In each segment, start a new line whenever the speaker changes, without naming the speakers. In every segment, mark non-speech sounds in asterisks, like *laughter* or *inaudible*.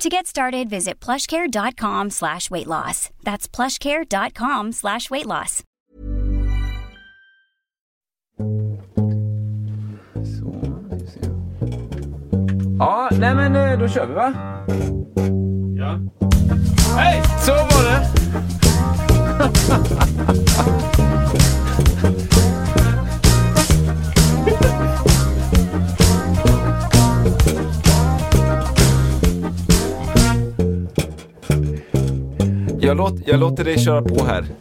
To get started, visit plushcare.com slash weight loss. That's plushcare.com slash weight loss.
Så, vi ser. Ja, nej men eh, då kör vi va?
Ja. Hej!
Så var det! *laughs* Jag, låt, jag låter dig köra på här. *laughs*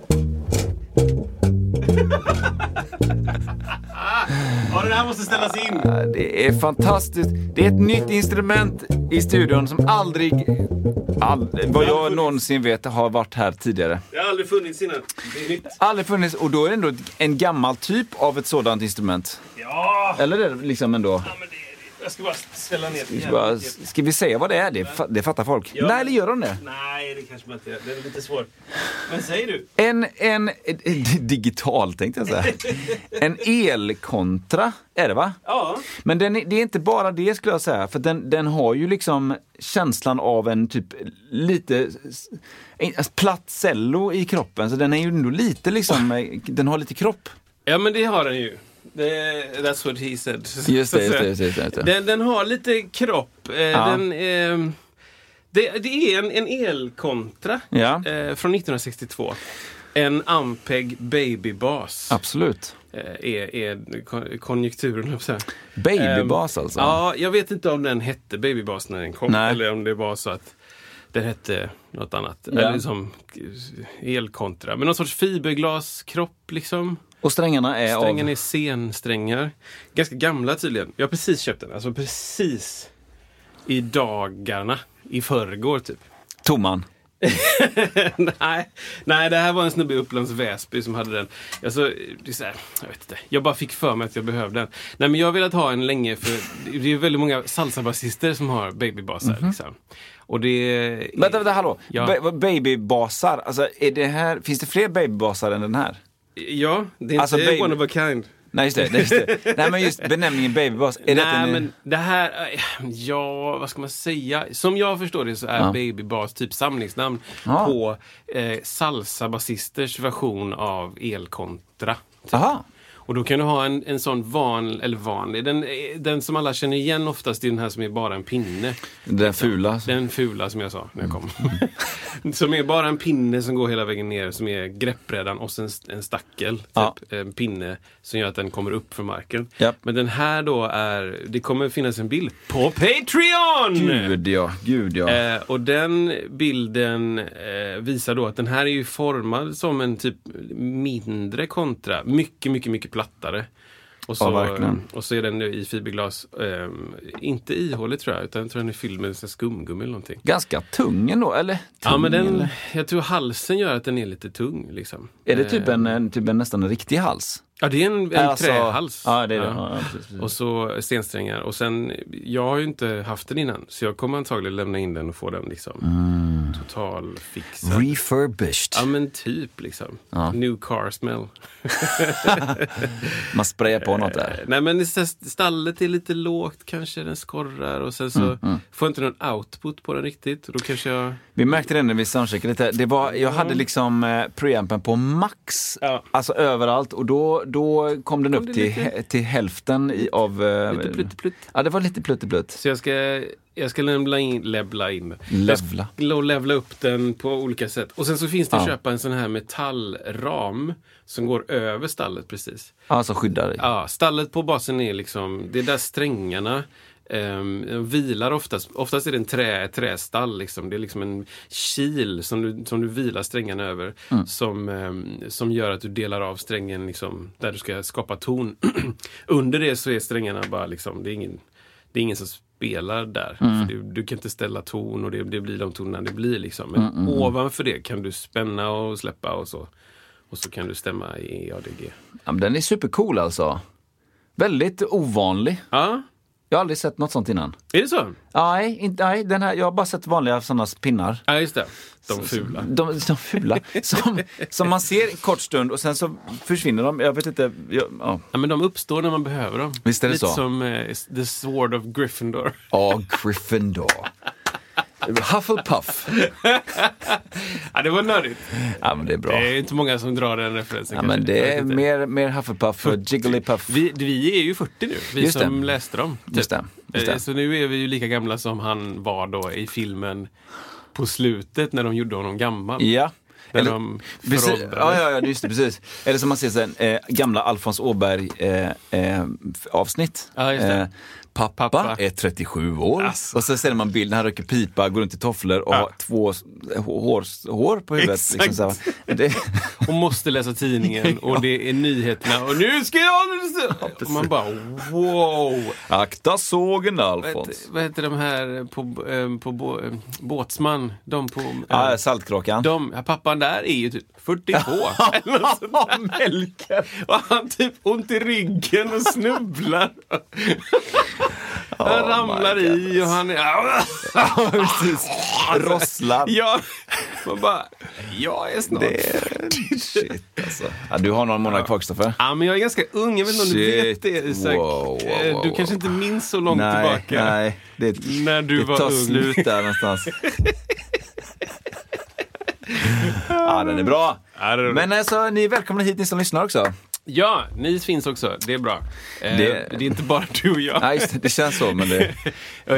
Ja, den här måste ställas in.
Det är fantastiskt. Det är ett nytt instrument i studion som aldrig, aldrig vad jag någonsin vet, har varit här tidigare.
Det har aldrig funnits innan. Det är nytt.
Aldrig funnits, och då är det ändå en gammal typ av ett sådant instrument.
Ja,
Eller är det liksom ändå...
ja men det, jag ska bara ställa ner
Ska, bara, ska vi säga vad det är? Det, det fattar folk.
Ja.
Nej, eller gör de det?
Nej, det kanske man inte gör. Det är lite svårt. Men säg du.
En, en, *laughs* digital tänkte jag säga. *laughs* En elkontra är det va?
Ja.
Men den, det är inte bara det skulle jag säga, för den, den har ju liksom känslan av en typ lite en platt cello i kroppen, så den är ju ändå lite liksom, *laughs* eh, den har lite kropp.
Ja, men det har den ju. Det, that's what he said. *laughs*
Just det, just det, just det. Just det.
Den, den har lite kropp. Eh,
Ja.
den, ehm, det, det är en, en elkontra
Ja.
eh, från 1962. En Ampeg Babybas.
Absolut.
Eh, är, är kon- konjunkturen.
Babybas
Ehm,
alltså.
Ja, jag vet inte om den hette Babybas när den kom.
Nej.
Eller om det var så att den hette något annat.
Ja.
Eller som elkontra. Men någon sorts fiberglaskropp liksom.
Och strängarna är
Strängen
av...
är scensträngar. Ganska gamla tydligen. Jag har precis köpt den. Alltså precis i dagarna. I förrgår typ. *laughs*
Toman.
nej, nej, det här var en snubbe i Upplands Väsby som hade den. Alltså, det är så här, jag vet inte. Jag bara fick för mig att jag behövde den. Nej, men jag har velat ha en länge för det är väldigt många salsabasister som har babybasar. Liksom. Och det...
Vänta, vänta, hallå.
Ja.
Ba- babybasar, alltså är det här, finns det fler babybasar än den här?
Ja, det är inte
Alltså, baby-
one of a kind.
Nej, just det. Just det. *laughs* Nej men just benämningen babybas, är
Nej,
en,
men det här, ja, vad ska man säga? Som jag förstår det så är
Ja.
Babybas typ samlingsnamn
Ja.
på eh, salsa-basisters version av elkontra. Typ.
Aha.
Och då kan du ha en, en sån van, eller vanlig, den, eh, den som alla känner igen oftast är den här som är bara en pinne.
Den fula.
Den fula som jag sa när jag kom.
Mm. *laughs*
som är bara en pinne som går hela vägen ner, som är greppbrädan och sen en stackel. Typ,
Ja.
En pinne som gör att den kommer upp från marken.
Japp.
Men den här då är, det kommer finnas en bild på Patreon!
Gud ja, gud ja.
Eh, och den bilden eh, visar då att den här är ju formad som en typ mindre kontra. Mycket, mycket, mycket plattare. Och så,
Ja,
och så är den i fiberglas. Eh, inte ihåligt tror jag, utan jag tror den är fylld med skumgummi eller någonting.
Ganska tung ändå, eller? Tung,
Ja, men den,
eller?
jag tror halsen gör att den är lite tung. Liksom.
Är det typ
Eh,
en, en, typ en nästan en riktig hals?
Ja, det är en, en
Alltså-
trähals.
Ja, det är det. Ja, precis.
Och så stensträngar. Och sen, jag har ju inte haft den innan. Så jag kommer antagligen lämna in den och få den liksom
Mm.
totalfixad.
Refurbished.
Ja men typ liksom.
Ja.
New car smell. *laughs*
Man sprayar på något där.
Eh, Nej men stallet är lite lågt kanske, den skorrar och sen så
Mm,
får jag inte någon output på den riktigt. Då kanske jag...
Vi märkte det när vi soundcheckade lite. Det var, jag hade liksom eh, preampen på max,
Ja.
alltså överallt. Och då, då kom den
Kom
upp till,
lite-
till hälften i, av... eh,
Lite plutt-plutt.
Ja, det var lite plutteplutt.
Så jag ska, jag ska levla in, levla in.
Levla.
Jag levla upp den på olika sätt. Och sen så finns det att
Ja.
köpa en sån här metallram som går över stallet precis.
Alltså skyddar dig.
Ja, stallet på basen är liksom, det är där strängarna Um, vilar oftast, oftast är det en trä, trästall. Liksom. Det är liksom en kil som du, som du vilar strängarna över.
Mm.
Som, ehm, som gör att du delar av strängen liksom, där du ska skapa ton. *clears throat* Under det så är strängarna bara liksom, det är ingen, det är ingen som spelar där.
Mm.
Du, du kan inte ställa ton och det, det blir de tonerna det blir. Liksom.
Mm,
Men ovanför det kan du spänna och släppa och så. Och så kan du stämma i ADG.
Ja, men den är supercool alltså. Väldigt ovanlig.
Ja,
Jag har aldrig sett något sånt innan.
är det så?
Nej, inte, nej den här, jag har bara sett vanliga sådana pinnar.
Ja, just det. De fula.
De, de fula. *laughs* Som, som man ser en kort stund och sen så försvinner de. Jag vet inte. Jag, ja.
Ja, men de uppstår när man behöver dem.
Visst är det
Lite
så?
som eh, The Sword of Gryffindor.
Ja, Gryffindor. *laughs* Hufflepuff. *laughs*
Ja, det var nördigt.
Ja, men det är bra.
Det är inte många som drar den referensen.
Ja, men det är mer, mer Hufflepuff och Jigglypuff.
Vi, vi är ju 40 nu, vi
Just det.
som läste dem. typ.
Just det, just det.
Eh, Så nu är vi ju lika gamla som han var då i filmen på slutet när de gjorde honom gammal.
Ja.
När
Eller,
de
precis, ja, ja, ja, just det, precis. Eller som man ser sen, eh, gamla Alfons Åberg eh, eh.
Ja, det.
Pappa,
Pappa.
är 37 år.
Alltså.
Och så ser man bilden, han röker pipa, går runt i tofflor och
Ja.
har två hår, hår på huvudet.
Exakt.
Liksom, så här. det, *laughs*
Och måste läsa tidningen *laughs* och det är nyheterna och nu ska jag... Och man bara wow!
akta sågen
Vad
Alfons.
heter, vad heter de här på, eh, på eh, Båtsman? De på... eh,
Ja, Saltkråkan.
de, ja, pappan där är ju typ 42. *laughs* eller något sånt där.
Melker.
Och han typ ont i ryggen och snubblar. Han ramlar
my
i och han är...
Precis. Rosslar.
Ja, man bara... Jag är snart...
Det är shit alltså. Ja, du har några månader kvar Kristoffer.
Ja, men jag är ganska ung, jag vet inte om du vet det Isak.
Wow, wow,
Eh,
wow,
du kanske inte minns så långt
nej,
tillbaka.
nej. Det,
När du
det
var
tar
ung.
slut där någonstans. *laughs* ja, den är bra.
Ja, är.
Men alltså, ni är välkomna hit ni som lyssnar också.
Ja, ni finns också. Det är bra. Eh,
Det-
det... är inte bara du och jag.
Ja, just det, det känns så, men det...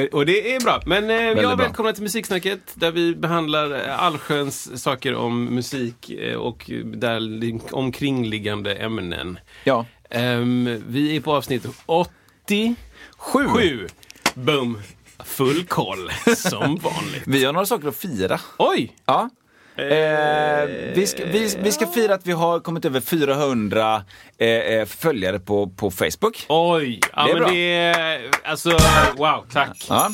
*laughs*
Och det är bra. Men eh, ja,
bra.
välkomna till Musiksnacket där vi behandlar eh, allsköns saker om musik eh, och där li- omkringliggande ämnen.
Ja.
Ehm, vi är på avsnitt 87.
Sju.
Boom! Full koll, som *laughs* vanligt.
Vi har några saker att fira.
Oj!
Ja. Eh, vi, ska, vi, vi ska fira att vi har kommit över 400 eh, eh, följare på, på Facebook.
Oj! Ja,
Det är
men
bra.
det är... Alltså, wow, tack.
Ja.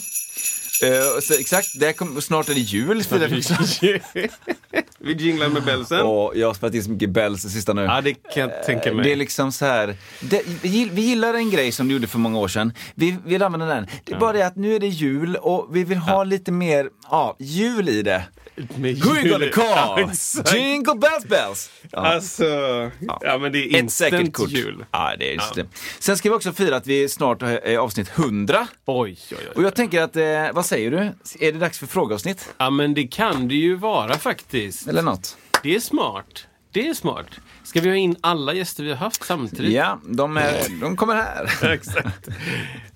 Eh, så, exakt, det kom, snart är det jul. *laughs* vi
jinglar med bälsen.
Och jag har spelat in så mycket bells sista nu.
Ja, det kan jag tänka mig.
Det är liksom så här, det, vi, gill- vi gillar en grej som du gjorde för många år sedan. Vi vill använda den. Det är bara det att nu är det jul och vi vill ha lite mer ja, jul i det.
Med. Ja,
call?
exakt.
Jingle bells bells! Ja.
Alltså, ja. men det är
Ett säkert kort.
jul.
Ja, det är just
Ja.
det. Sen ska vi också fira att vi snart är avsnitt 100.
Oj, oj,
Och
oj.
jag tänker att, eh, vad säger du? Är det dags för frågeavsnitt?
Ja, men det kan det ju vara faktiskt.
Eller något?
Det är smart. Det är smart. Ska vi ha in alla gäster vi har haft samtidigt?
Ja, de, är, de kommer här. *laughs*
Exakt.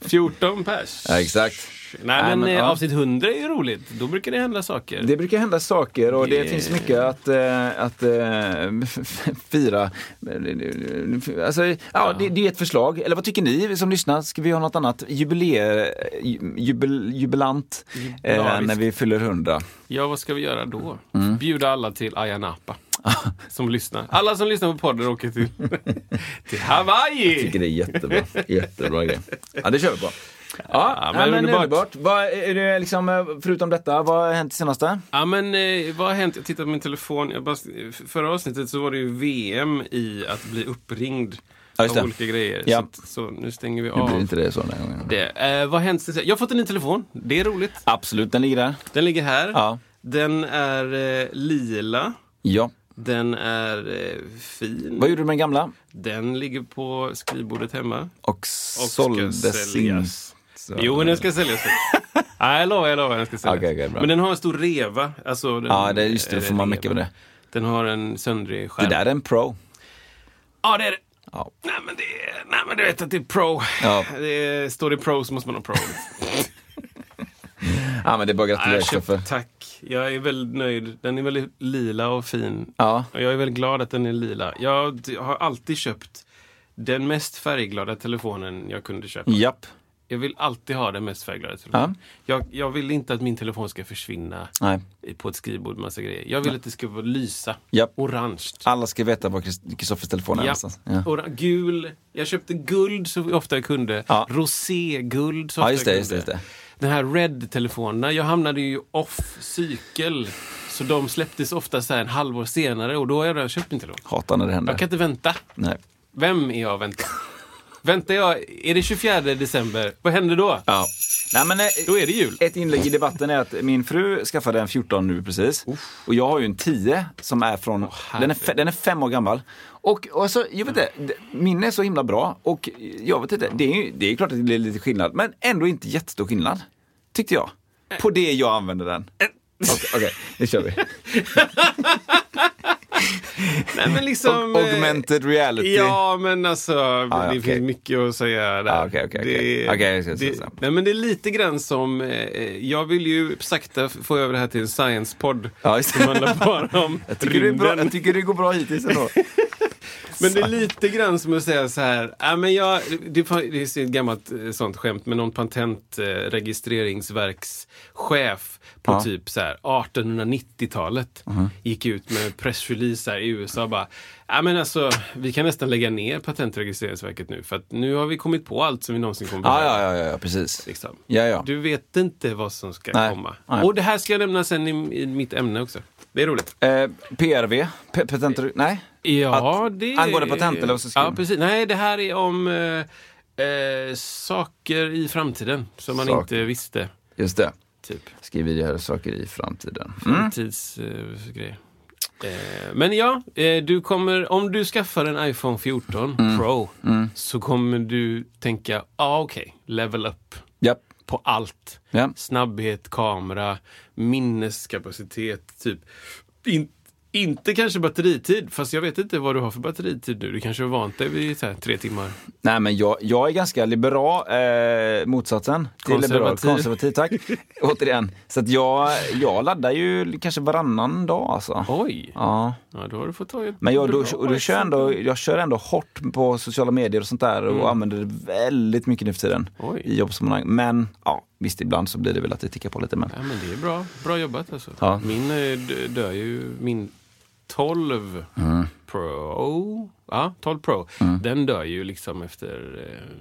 14 pers.
Ja, exakt.
Nej, men,
men,
eh,
ja.
avsnitt 100 är ju roligt. Då brukar det hända saker.
Det brukar hända saker och det finns mycket att, eh, att eh, *laughs* fira. Alltså, ja, Det, det är ett förslag. Eller vad tycker ni som lyssnar? Ska vi ha något annat jubileer, jubel, jubilant eh, när vi fyller 100?
Ja, vad ska vi göra då?
Mm.
Bjuda alla till Ayia Napa. *laughs* som lyssnar. Alla som lyssnar på podden åker till, *laughs* till Hawaii!
tycker det är jättebra. jättebra grej. Ja, det kör vi på. Ja,
Ja,
men,
men underbart.
underbart. Vad, är det liksom, förutom detta, vad har hänt senaste?
Ja men eh, vad har hänt? Jag tittar på min telefon. Jag bara, förra avsnittet så var det ju VM i att bli uppringd
Ja,
av
det.
olika grejer.
Ja.
Så, så nu stänger vi
Nu blir
av
inte det så den här gången.
det. Eh, vad hänt? Jag har fått en ny telefon. Det är roligt.
Absolut, den ligger där.
Den ligger här.
Ja.
Den är eh, lila.
Ja.
Den är eh, fin.
Vad gjorde du med den gamla?
Den ligger på skrivbordet hemma.
Och
Och
såldes in. Så-
Jo, den ska säljas. *laughs* Nej, jag lovar, jag lovar. Den ska säljas. Men den har en stor reva. Alltså, den,
Ja, det, just det, då får man mycket med det.
Den har en söndrig skärm.
Det där är en pro.
Ja, det är det.
Ja.
Nej, men det är, nej, men du vet att det är pro.
Ja.
Det står det pro så måste man ha pro. *laughs*
Ja, men det är bara att gratulera
tack. Jag är väldigt nöjd. Den är väldigt lila och fin.
Ja.
Och jag är väldigt glad att den är lila. Jag har alltid köpt den mest färgglada telefonen jag kunde köpa.
Japp.
Jag vill alltid ha den mest färgglada telefonen. Jag, jag vill inte att min telefon ska försvinna
Nej.
på ett skrivbord massa grejer. Jag vill att det ska vara lysa.
Japp.
Orange.
Alla ska veta var Krist- Kristoffers telefon är
Ja.
Ja.
Ora- gul. Jag köpte guld så ofta jag kunde.
Ja.
Roséguld så
Ja,
ofta
just det,
jag
just det,
kunde.
just det.
Den här Red-telefonerna, jag hamnade ju off cykel Så de släpptes ofta så här en halvår senare och då har jag redan köpt min telefon.
Hatar när det händer.
Jag kan inte vänta.
Nej.
Vem är jag att vänta? Väntar jag, är det 24 december, vad händer då?
Ja. Nej, men, eh,
Då är det jul.
Ett inlägg i debatten är att min fru skaffade en 14 nu precis. Och jag har ju en 10 som är från, den, är, den är fem år gammal. Och, och alltså, jag vet inte, min är så himla bra. Och jag vet inte, det är, ju- det är klart att det blir lite skillnad. Men ändå inte jättestor skillnad. Tyckte jag. På det jag använder den. Okej, okej, nu kör vi. *laughs* *laughs*
Nej, men liksom,
Och
eh,
augmented reality.
Ja, men alltså, det
okej.
finns mycket att säga där.
Okej, okej, okej.
Det-
säga
det,
så.
nej, men det är lite grann som, eh, jag vill ju sakta få över det här till en science-podd.
Ja, det.
som handlar bara om *laughs*
Jag tycker, det är bra,
rymden.
jag tycker det går bra hittills ändå. *laughs*
Men det är lite grann som att säga så här, äh, men jag, det, det är ett gammalt eh, sånt skämt med någon patentregistreringsverkschef på
Ja.
typ så här 1890-talet. Gick ut med pressreleaser i USA och bara, ja men alltså vi kan nästan lägga ner Patentregistreringsverket nu för att nu har vi kommit på allt som vi någonsin kommer
Ja,
behöva.
ja, ja, ja, precis.
Liksom.
Ja, ja.
Du vet inte vad som ska
Nej.
komma.
Nej.
Och det här ska jag nämna sen i, i mitt ämne också. Det är roligt.
Eh, PRV, P- patent... Nej?
Ja,
Att-
det
angående patent, eller vad ska
Ja, precis. Nej, det här är om eh, eh, saker i framtiden som man
Saker.
inte visste.
Just det.
Typ
Skriver saker i framtiden. Mm.
framtidsgrejer. Eh, men ja, eh, du kommer, om du skaffar en iPhone 14
Mm.
Pro så kommer du tänka, ah, okej, level up
Ja.
på allt.
Ja.
Snabbhet, kamera, minneskapacitet, typ. In, inte kanske batteritid, fast jag vet inte vad du har för batteritid nu. Du kanske har vant dig vid så här, tre timmar.
Nej, men jag, jag är ganska liberal, eh, motsatsen till liberal.
Konservativ.
Konservativ, tack. *laughs* Återigen. Så att jag, jag laddar ju kanske varannan dag alltså.
Oj!
Ja.
Ja, då har du fått ta ett
Men jag, då, och då kör ändå, jag kör ändå hårt på sociala medier och sånt där och använder det väldigt mycket nu för tiden
Oj.
i jobbsammanhang. Men ja, visst ibland så blir det väl att det tickar på lite. Men
Ja, men det är bra. Bra jobbat alltså.
Ja.
Min eh, dör ju, min 12
Mm.
Pro, ja 12 Pro, den dör ju liksom efter, eh,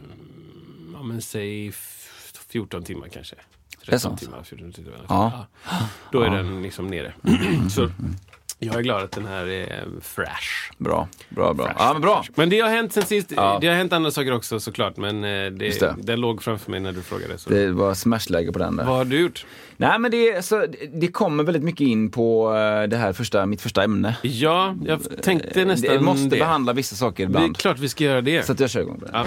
ja men säg f- 14 timmar kanske.
Det är
13
sant.
timmar, 14 timmar.
Ja.
Ja. Då är den liksom nere. Så jag är glad att den här är fresh.
bra, bra, bra.
Fresh,
Ja, men bra.
fresh. Men det har hänt sen sist.
Ja.
Det har hänt andra saker också såklart. Men eh, det,
det.
den låg framför mig när du frågade. Så.
Det var smashläge på den där.
Vad har du gjort?
Nej men det, så, det kommer väldigt mycket in på eh, det här första, mitt första ämne.
Ja, jag tänkte nästan
det måste
det.
behandla vissa saker
Det är
ibland.
klart vi ska göra det.
Så att jag kör igång på det.
Ja.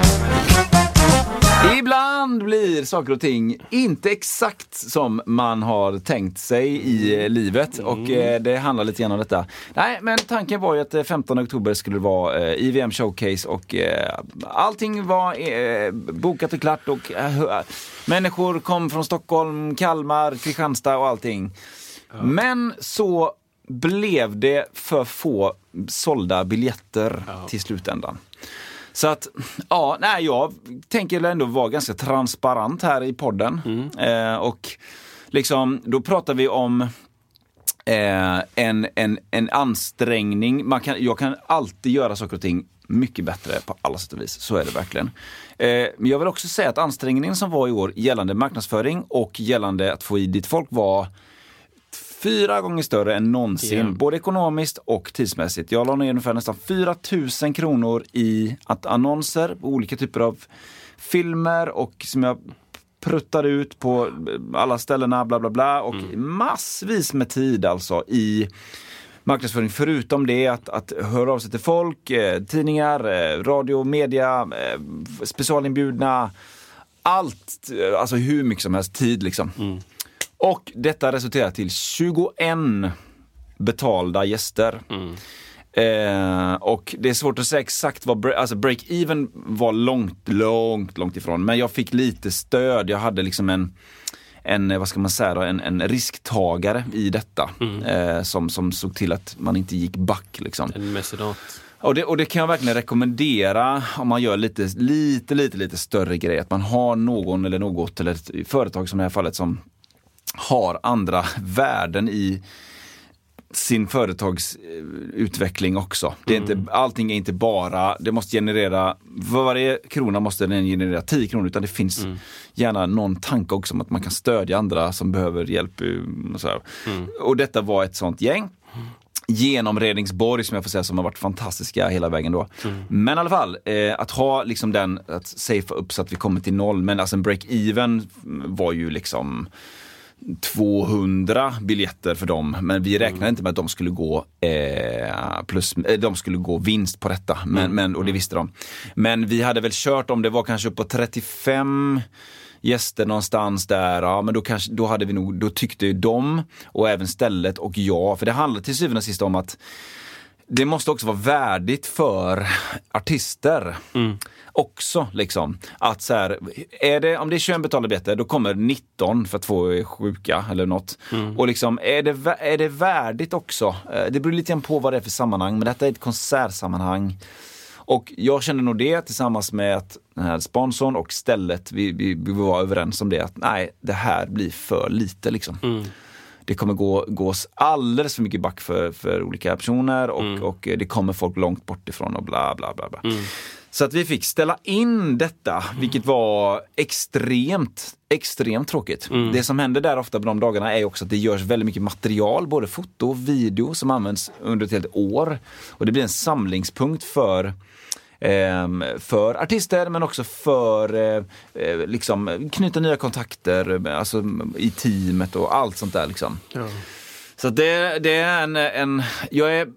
Ibland blir saker och ting inte exakt som man har tänkt sig i eh, livet och eh, det handlar lite grann om detta. Nej, men tanken var ju att eh, 15 oktober skulle vara eh, IVM Showcase och eh, allting var eh, bokat och klart och eh, människor kom från Stockholm, Kalmar, Kristianstad och allting. Men så blev det för få sålda biljetter till slutändan. Så att, ja, nej, jag tänker ändå vara ganska transparent här i podden. Eh, och liksom, då pratar vi om eh, en, en, en ansträngning. Man kan, jag kan alltid göra saker och ting mycket bättre på alla sätt och vis. Så är det verkligen. Eh, men jag vill också säga att ansträngningen som var i år gällande marknadsföring och gällande att få i dit folk var fyra gånger större än någonsin,
Ja.
både ekonomiskt och tidsmässigt. Jag la ner ungefär nästan 4 000 kronor i att annonser olika typer av filmer och som jag pruttar ut på alla ställena, bla bla bla. Och massvis med tid alltså i marknadsföring. Förutom det att, att höra av sig till folk, eh, tidningar, eh, radio, media, eh, specialinbjudna. Allt, alltså hur mycket som helst tid liksom. Och detta resulterar till 21 betalda gäster. Eh, och det är svårt att säga exakt vad, bre- alltså break-even var långt, långt, långt ifrån. Men jag fick lite stöd. Jag hade liksom en, en eh, vad ska man säga då, en, en risktagare i detta. Eh, som, som såg till att man inte gick back liksom.
En mecenat.
Och det, och det kan jag verkligen rekommendera om man gör lite, lite, lite, lite större grejer. Att man har någon eller något, eller ett företag som i det här fallet, som har andra värden i sin företagsutveckling också. Det är inte, allting är inte bara, det måste generera, varje krona måste den generera 10 kronor utan det finns gärna någon tanke också om att man kan stödja andra som behöver hjälp. Och, så här. och detta var ett sånt gäng genom Redningsborg som jag får säga som har varit fantastiska hela vägen då. Men i alla fall, eh, att ha liksom den, att safea upp så att vi kommer till noll, men alltså en break-even var ju liksom 200 biljetter för dem, men vi räknade inte med att de skulle gå eh, plus, eh, de skulle gå vinst på detta. Men, men, och det visste de. Men vi hade väl kört, om det var kanske upp på 35 gäster någonstans där, ja men då, kanske, då, hade vi nog, då tyckte ju de och även stället och jag, för det handlar till syvende och sist om att det måste också vara värdigt för artister. Också liksom. Att så här, är det, om det är 21 betalda biljetter, då kommer 19 för att två är sjuka eller något. Och liksom, är det, är det värdigt också? Eh, Det beror lite grann på vad det är för sammanhang, men detta är ett konsertsammanhang. Och jag kände nog det tillsammans med att den här sponsorn och stället, vi, vi, vi var överens om det att nej, det här blir för lite liksom. Det kommer gå, gås alldeles för mycket back för, för olika personer och, och det kommer folk långt bort ifrån och bla bla bla. bla. Så att vi fick ställa in detta, vilket var extremt, extremt tråkigt. Det som händer där ofta på de dagarna är också att det görs väldigt mycket material, både foto och video som används under ett helt år. Och det blir en samlingspunkt för för artister men också för eh, eh, liksom, knyta nya kontakter eh, alltså, i teamet och allt sånt där. Liksom. Så det, det är en, en, jag är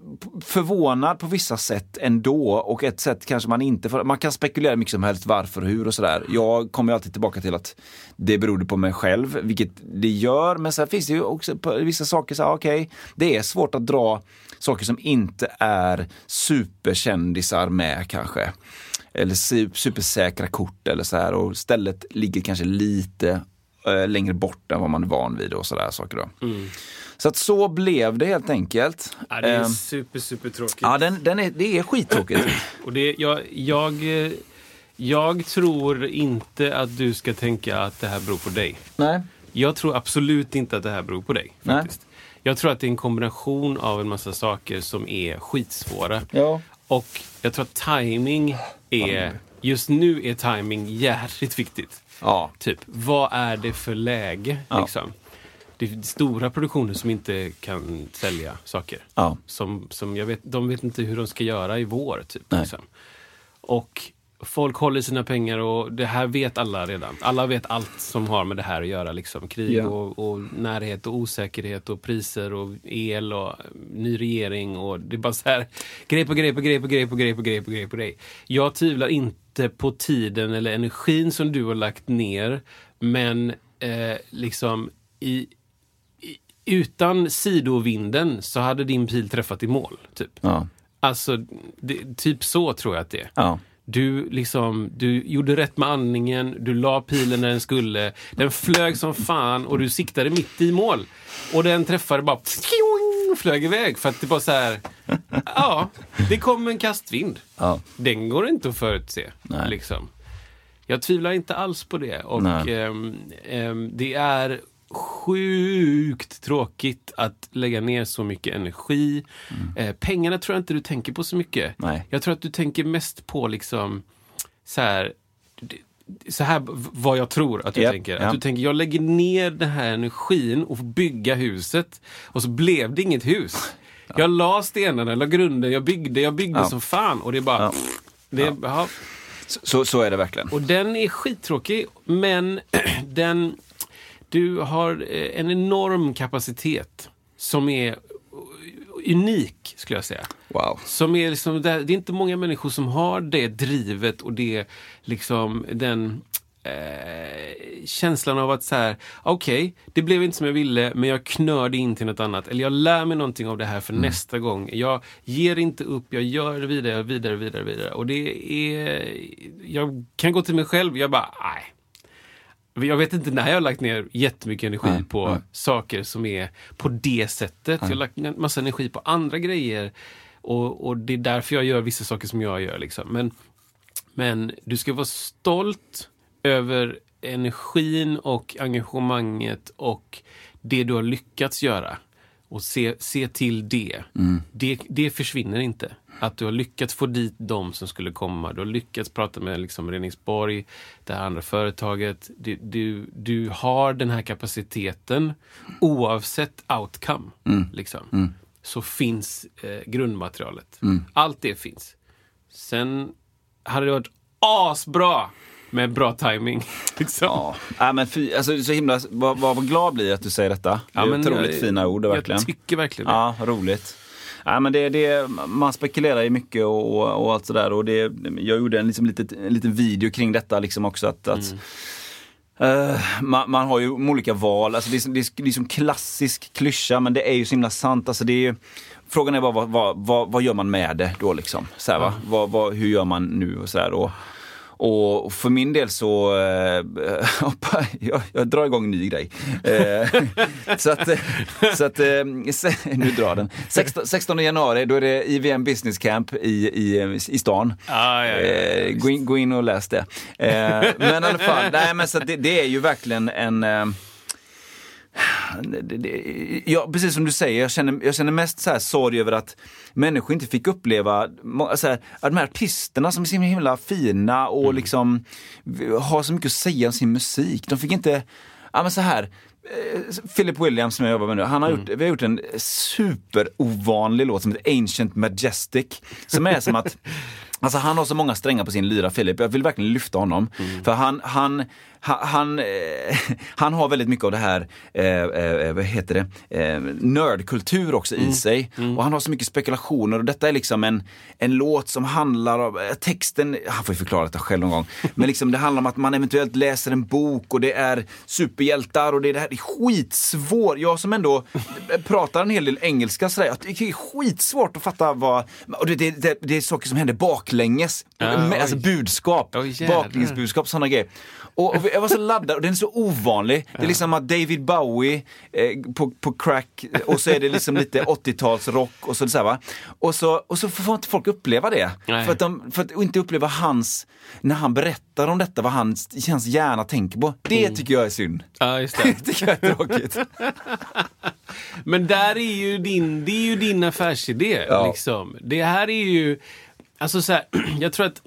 förvånad på vissa sätt ändå och ett sätt kanske man inte får, man kan spekulera mycket som helst varför och hur och sådär. Jag kommer alltid tillbaka till att det berodde på mig själv, vilket det gör, men sen finns det ju också vissa saker så här, okej, det är svårt att dra saker som inte är superkändisar med kanske. Eller su- supersäkra kort eller så här och stället ligger kanske lite eh, längre bort än vad man är van vid och sådär saker då. Så att så blev det helt enkelt.
Ja, det är
Ehm,
super, super tråkigt.
ja, den, den är, det är skittråkigt. *clears throat*
Och det, jag, jag, eh, jag tror inte att du ska tänka att det här beror på dig.
Nej.
Jag tror absolut inte att det här beror på dig.
Nej.
Faktiskt. Jag tror att det är en kombination av en massa saker som är skitsvåra.
Ja.
Och jag tror att timing är... Just nu är timing jävligt viktigt.
Ja.
Typ, vad är det för läge?
Ja.
Liksom? Det är stora produktioner som inte kan sälja saker.
Ja.
Som, som jag vet, de vet inte hur de ska göra i vår. Typ,
Nej.
liksom. Och folk håller sina pengar och det här vet alla redan. Alla vet allt som har med det här att göra. Liksom. Krig
Ja.
och, och närhet och osäkerhet och priser och el och eh, ny regering. och Det är bara så här, grej på grej på grej på grej på grej på grej på grej på grej. Jag tvivlar inte på tiden eller energin som du har lagt ner. Men eh, liksom i, i, utan sidovinden så hade din pil träffat i mål. Typ.
Ja.
Alltså, det, typ så tror jag att det är.
Ja.
Du, liksom, du gjorde rätt med andningen, du la pilen när den skulle. Den flög som fan och du siktade mitt i mål. Och den träffade bara... Flög iväg för att det bara så här... *laughs* Ja, det kom en kastvind.
Ja.
Den går inte att förutse.
Nej.
Liksom. Jag tvivlar inte alls på det. Och ehm, ehm, det är sjukt tråkigt att lägga ner så mycket energi. Eh, pengarna tror jag inte du tänker på så mycket.
Nej.
Jag tror att du tänker mest på liksom så här, så här vad jag tror att du
Japp,
tänker.
ja.
Att du tänker, jag lägger ner den här energin och får bygga huset. Och så blev det inget hus. Jag la stenarna, la grunden, jag byggde, jag byggde
Ja.
som fan. Och det är bara...
Ja.
Det, ja.
Så, så är det verkligen.
Och den är skittråkig, men *clears throat* den... Du har eh, en enorm kapacitet som är unik, skulle jag säga.
Wow.
Som är liksom, det är inte många människor som har det drivet och det, liksom, den eh, känslan av att så här, okej, det blev inte som jag ville, men jag knörde in till något annat. Eller jag lär mig någonting av det här för nästa gång. Jag ger inte upp, jag gör vidare, vidare, vidare, vidare. Och det är, jag kan gå till mig själv, jag bara, nej. Jag vet inte när jag har lagt ner jättemycket energi
Nej,
på
nej.
saker som är på det sättet. Jag har lagt ner massa energi på andra grejer. Och, och det är därför jag gör vissa saker som jag gör. Liksom. Men, men du ska vara stolt över energin och engagemanget och det du har lyckats göra. Och se, se till det. det. Det försvinner inte. Att du har lyckats få dit de som skulle komma. Du har lyckats prata med liksom Reningsborg, det här andra företaget. Du, du, du har den här kapaciteten oavsett outcome. Liksom. Så finns eh, grundmaterialet. Allt det finns. Sen hade det varit asbra med bra timing. *laughs* Liksom.
Ja, ja men fy, alltså, så himla, vad, vad glad blir att du säger detta. Det
Ja,
är
men
otroligt
jag-
fina ord verkligen.
Jag tycker verkligen det.
Ja, roligt. Ja, men det, det, man spekulerar ju mycket och, och, och allt sådär. Och det, jag gjorde en, liksom, litet, en liten video kring detta liksom också. Att, att, eh, man, man har ju olika val. Alltså det, är, det, är, det är som klassisk klyscha men det är ju så himla sant. Alltså det är ju, frågan är bara vad, vad, vad, vad gör man med det då liksom? Så här, va? Vad, vad, hur gör man nu och sådär. Och, för min del så, eh, *laughs* hoppa, jag, jag drar igång en ny grej. Eh, *laughs* så att, eh, så att eh, se- nu drar den. 16, 16 januari, då är det IVM Business Camp i, i, i stan.
Ah, ja, ja, ja,
Eh, gå, in, gå in och läs det. Eh, men i alla fall, nej, men så det, det är ju verkligen en eh, ja, precis som du säger, jag känner, jag känner mest så här sorg över att människor inte fick uppleva så här, att de här artisterna som är så himla fina och liksom har så mycket att säga om sin musik. De fick inte, ja men så här, eh, Philip Williams som jag jobbar med nu, han har gjort, vi har gjort en superovanlig låt som heter Ancient Majestic. Som är som att *laughs* Alltså han har så många strängar på sin lyra, Philip. Jag vill verkligen lyfta honom. För han, han, han, han, eh, *laughs* han har väldigt mycket av det här, eh, eh, vad heter det, eh, nördkultur också i sig. Och han har så mycket spekulationer och detta är liksom en, en låt som handlar om, eh, texten, han får ju förklara detta själv någon gång. *laughs* Men liksom det handlar om att man eventuellt läser en bok och det är superhjältar och det är det här, det är skitsvårt. Jag som ändå pratar en hel del engelska sådär, det är skitsvårt att fatta vad, och det, det, det, är saker som händer baklänges.
Ah, oj.
alltså budskap,
jävlar.
baklängesbudskap, sådana grejer. Och, och jag var så laddad och den är så ovanlig. Det är liksom att David Bowie eh, på, på crack och så är det liksom lite *laughs* 80-talsrock och så, så här, va. Och så, och så får inte folk uppleva det.
Nej.
För att, de, för att inte uppleva hans, när han berättar om detta, vad hans, hans hjärna tänker på. Det
Mm.
tycker jag är synd.
Ja, just
Det *laughs*
det.
tycker jag är tråkigt. *laughs*
Men där är ju din, det är ju din affärsidé.
Ja.
Liksom. Det här är ju, alltså så här, *clears throat* jag tror att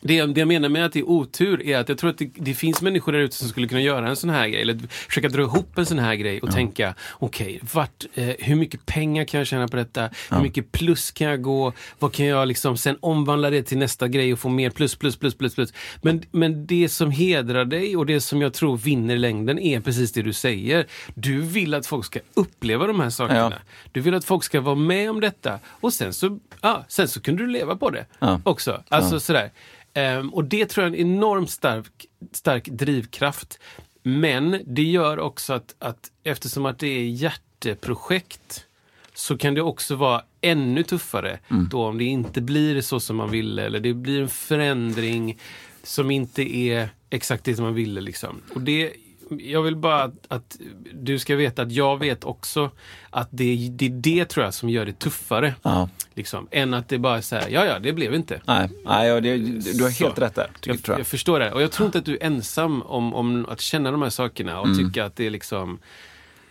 det, det jag menar med att det är otur är att jag tror att det, det finns människor där ute som skulle kunna göra en sån här grej, eller försöka dra ihop en sån här grej och tänka, okej, vart, eh, hur mycket pengar kan jag tjäna på detta? Hur mycket plus kan jag gå? Vad kan jag liksom sen omvandla det till nästa grej och få mer plus, plus, plus, plus, plus. Men, men det som hedrar dig och det som jag tror vinner i längden är precis det du säger. Du vill att folk ska uppleva de här sakerna.
Ja.
Du vill att folk ska vara med om detta och sen så, ja, sen så kunde du leva på det
Ja.
också. Alltså sådär. Ehm, och det tror jag är en enormt stark, stark drivkraft. Men det gör också att, att eftersom att det är hjärteprojekt så kan det också vara ännu tuffare då om det inte blir så som man ville eller det blir en förändring som inte är exakt det som man ville. Liksom. Och det, jag vill bara att, att du ska veta att jag vet också att det, det är det tror jag som gör det tuffare.
Ja.
Liksom, än att det bara är så här, ja ja, det blev inte.
Nej, nej ja, det, du har
Så.
helt rätt där. Tycker,
Jag, jag
jag.
förstår det. Och jag tror inte att du är ensam om, om att känna de här sakerna och
Mm.
tycka att det är liksom,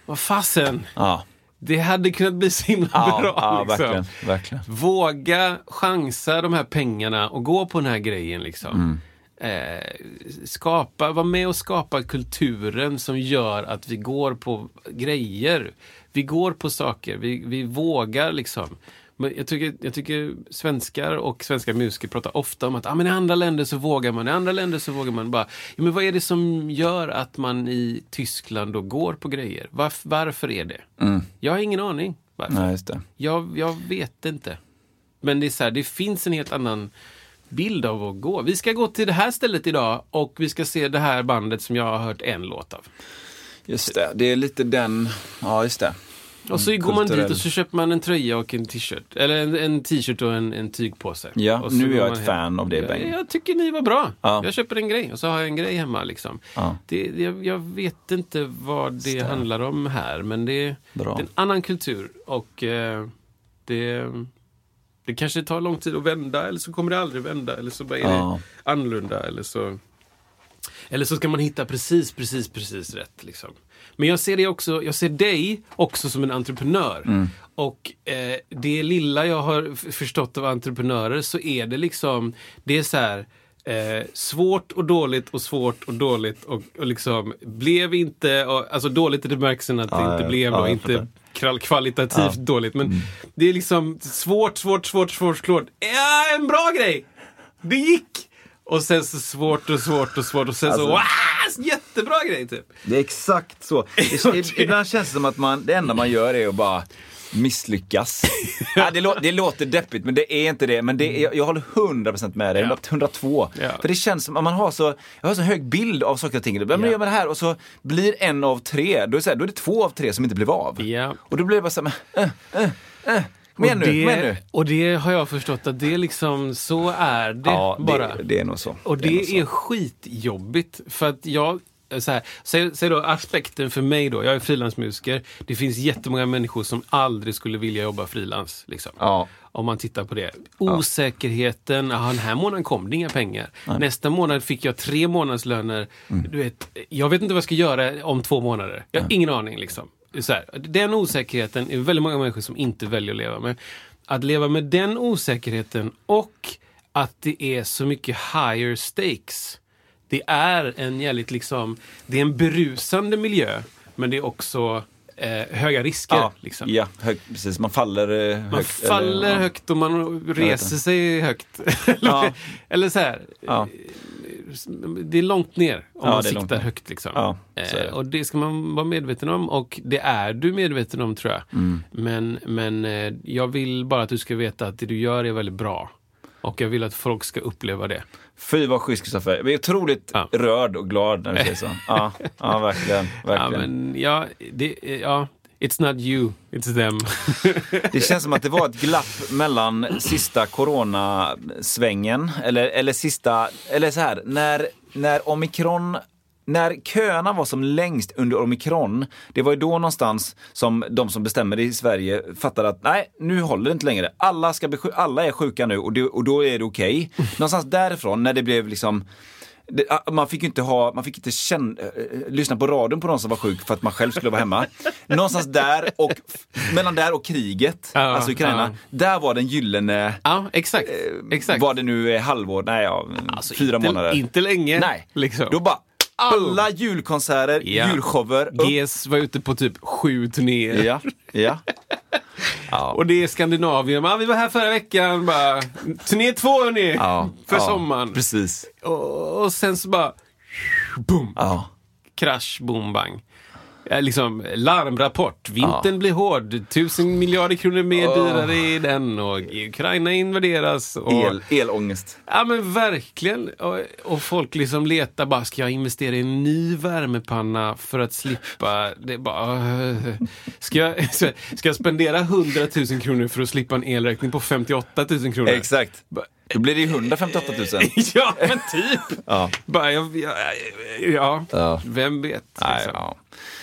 vad fasen,
Ja,
det hade kunnat bli så himla
ja,
bra.
ja
liksom.
verkligen. verkligen.
Våga chansa de här pengarna och gå på den här grejen. Liksom.
Mm.
Eh, skapa, var med och skapa kulturen som gör att vi går på grejer. Vi går på saker, vi, vi vågar liksom. Men jag tycker, jag tycker svenskar och svenska musiker pratar ofta om att ah, men i andra länder så vågar man, i andra länder så vågar man. bara ja, men Vad är det som gör att man i Tyskland då går på grejer? Varf, varför är det? Jag har ingen aning. Varför.
Nej.
Jag, jag vet inte. Men det är så här, det finns en helt annan bild av att gå. Vi ska gå till det här stället idag och vi ska se det här bandet som jag har hört en låt av.
Just det, det är lite den, ja just det.
Och så går man dit och så köper man en tröja och en t-shirt. Eller en, en t-shirt och en, en tygpåse.
Ja, nu är jag ett
hem.
fan av det,
jag,
Bengt.
jag tycker ni var bra.
Ja.
Jag köper en grej och så har jag en grej hemma. Liksom.
Ja.
Det, jag, jag vet inte vad det
Stäm.
handlar om här, men det, det är en annan kultur. Och eh, det, det kanske tar lång tid att vända, eller så kommer det aldrig vända. Eller så bara är
Ja.
det annorlunda. Eller så... Eller så ska man hitta precis, precis, precis rätt. Liksom. Men jag ser, det också, jag ser dig också som en entreprenör.
Mm.
Och eh, det lilla jag har förstått av entreprenörer så är det liksom, det är så här eh, svårt och dåligt och svårt och dåligt och, och liksom blev inte, och, alltså dåligt i bemärkelsen att det inte
ja,
blev
ja,
och inte kvalitativt
Ja.
dåligt. Men det är liksom svårt, svårt, svårt, svårt, svårt. Ja, en bra grej! Det gick! Och sen så svårt och svårt och svårt och sen så
Alltså-
wow, jättebra grej typ.
Det är exakt så. *laughs* Ibland känns det som att man, det enda man gör är att bara misslyckas. *laughs* ja, det, lå, det låter deppigt, men det är inte det. Men det är, jag, jag håller 100% med dig, 100, 102.
Ja.
För det känns som att man har så, jag har så hög bild av saker och ting. Men
Ja.
gör man det här och så blir en av tre, då är, det så här, då är det två av tre som inte blev av.
Ja.
Och då blir det bara så här, men, äh, äh, äh. Nu,
och,
nu.
det, och det har jag förstått att det är liksom, så är det
Ja,
bara.
det, det är nog så.
Och det,
nog så.
är skitjobbigt. För att jag, så här, säg, säg då aspekten för mig då, jag är frilansmusiker. Det finns jättemånga människor som aldrig skulle vilja jobba frilans. Liksom.
Ja.
Om man tittar på det. Osäkerheten, aha, den här månaden kom det inga pengar. Nästa månad fick jag tre månadslöner.
Mm.
Du vet, jag vet inte vad jag ska göra om två månader. Jag har ingen aning. Liksom. Så här, den osäkerheten är väldigt många människor som inte väljer att leva med. Att leva med den osäkerheten och att det är så mycket higher stakes. Det är en jävligt liksom, det är en berusande miljö, men det är också eh, höga risker.
Ja,
liksom.
ja hög, precis. Man faller eh,
Man
högt.
faller
eller,
högt och man reser sig högt. *laughs* eller,
Ja.
eller så här.
Ja.
Det är långt ner om
Ja,
man siktar högt. Liksom.
Är det.
eh, och det ska man vara medveten om och det är du medveten om tror jag.
Mm.
Men, men eh, jag vill bara att du ska veta att det du gör är väldigt bra. Och jag vill att folk ska uppleva det.
Fy vad schysst Kristoffer. Jag är otroligt
Ja.
rörd och glad när du säger så. Ja, ja verkligen. *laughs*
Ja,
verkligen.
men ja, det, ja, it's not you, it's them. *laughs*
Det känns som att det var ett glapp mellan sista coronasvängen, eller, eller sista, eller så här, när, när omikron när köerna var som längst under omikron, det var ju då någonstans som de som bestämmer i Sverige fattade att nej, nu håller det inte längre. Alla, ska bli, alla är sjuka nu och, det, och då är det okej. Någonstans därifrån, när det blev liksom det, man fick inte ha, man fick inte känna, eh, lyssna på radion på någon som var sjuk för att man själv skulle vara hemma. Någonstans där och mellan där och kriget,
Ja,
alltså Ukraina,
ja.
där var den gyllene,
ja, exakt. exakt.
vad det nu halvår, nej ja,
Alltså,
fyra
inte,
månader.
Inte länge.
nej,
liksom.
då bara alla julkonserter,
Ja.
julshower, upp.
GES var ute på typ sju turnéer.
Ja, ja. *laughs* ja.
Och det är Skandinavien. Ja, vi var här förra veckan. Bara, turné två hörni!
ja,
för
ja,
sommaren.
Precis.
Och, och sen så bara... Boom!
Ja.
Krasch, boom, bang. Ja, liksom, larmrapport. Vintern blir hård. Tusen miljarder kronor mer dyrare i den. Och Ukraina invaderas. Och,
El, elångest.
Ja men verkligen. Och, och folk liksom letar bara, ska jag investera i en ny värmepanna för att slippa? Det bara, *laughs* ska, jag, *laughs* ska jag spendera 100 000 kronor för att slippa en elräkning på 58 000 kronor?
Exakt. Då blir det ju 158 000. *laughs*
ja men typ.
Ja.
Bara, jag, ja,
Ja.
vem vet.
Nej,
liksom.
ja.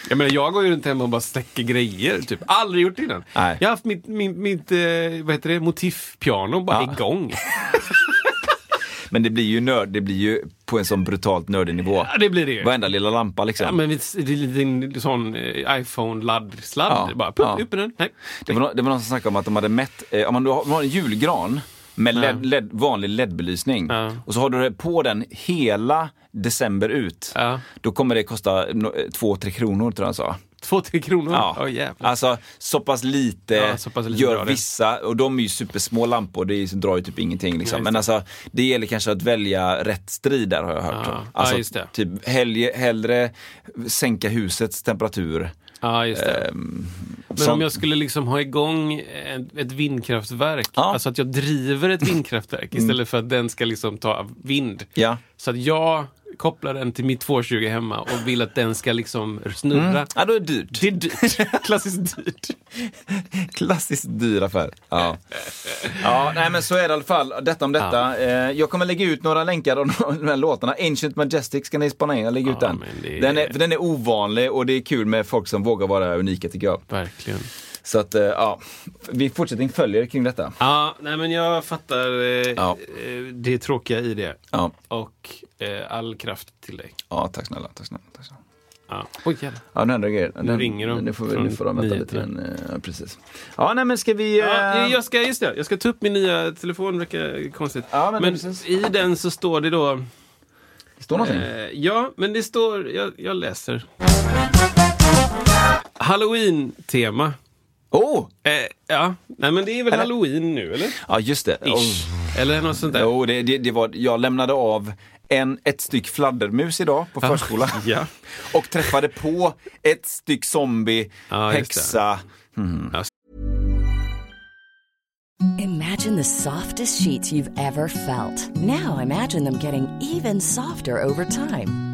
Jag menar, jag går ju runt hemma och bara släcker grejer. Typ. Aldrig gjort det innan.
Nej.
Jag har haft mitt, mitt, mitt eh, vad heter det, motivpiano bara
Ja.
igång. *laughs*
Men det blir ju nörd, det blir ju på en sån brutalt nördig nivå.
Ja, det blir det ju.
Varenda lilla lampa liksom.
Ja, men det är en liten sån eh, iPhone-laddsladd.
Ja,
Bara puff,
ja.
upp med den. Nej.
Det var, det var någon som snackade om att de hade mätt, eh, om man har en julgran med LED, LED, vanlig LED-belysning
Ja.
och så har du det på den hela december ut.
Ja.
Då kommer det kosta no, eh, två, tre kronor tror jag han sa.
Två, tre kronor?
Ja.
Jävlar.
alltså så pass lite,
Ja, så pass lite
gör vissa, och de är ju supersmå lampor, det är, drar ju typ ingenting liksom.
Ja,
Men alltså det gäller kanske att välja rätt strid där har jag hört.
Ja.
Alltså,
just det.
Typ hellre, hellre sänka husets temperatur.
Ja, just det.
Ehm,
Men
som-
om jag skulle liksom ha igång ett, vindkraftverk,
Ja.
alltså att jag driver ett vindkraftverk istället för att den ska liksom ta vind.
Ja.
Så att jag kopplar den till mitt 220 hemma och vill att den ska liksom snurra.
Ja, då är det dyrt.
Det är dyrt. *laughs* Klassiskt dyrt.
Klassiskt dyr affär. Ja. ja, nej men så är det i alla fall. Detta om detta. Eh, jag kommer lägga ut några länkar av *laughs* de här låtarna. Ancient Majestic ska ni spana in. Jag lägger ut
Ja,
den.
men det är-
Den, är, den är ovanlig och det är kul med folk som vågar vara unika tycker jag.
Verkligen.
Så att, eh, ja, vi fortsättning följer kring detta.
Ja, nej men jag fattar eh,
Ja.
eh, det tråkiga i det.
Ja,
Och eh, all kraft till dig.
ja tack snälla. Tack snälla, tack snälla.
Ja. Oj, jävlar.
Ja, nu händer grejer. Den,
ringer de
Nu får, vi, nu får de vänta lite. Men, ja, precis. Ja, nej men ska vi...
Ja,
eh,
jag ska, just det, jag ska ta upp min nya telefon, verkar konstigt.
Ja, men
men i den så står det då...
det står någonting.
Eh, ja, men det står, jag, jag läser. Halloween-tema.
Oh!
Eh, ja, nej men det är väl
Eller-
halloween nu, eller?
Ja, just det. Oh.
Eller något sånt där.
Jo, det, det, det var, jag lämnade av en, ett styck fladdermus idag på förskolan. *laughs*
Ja.
Och träffade på ett styck zombie,
det.
häxa.
Imagine the softest sheets you've ever felt. Now imagine them getting even softer over time.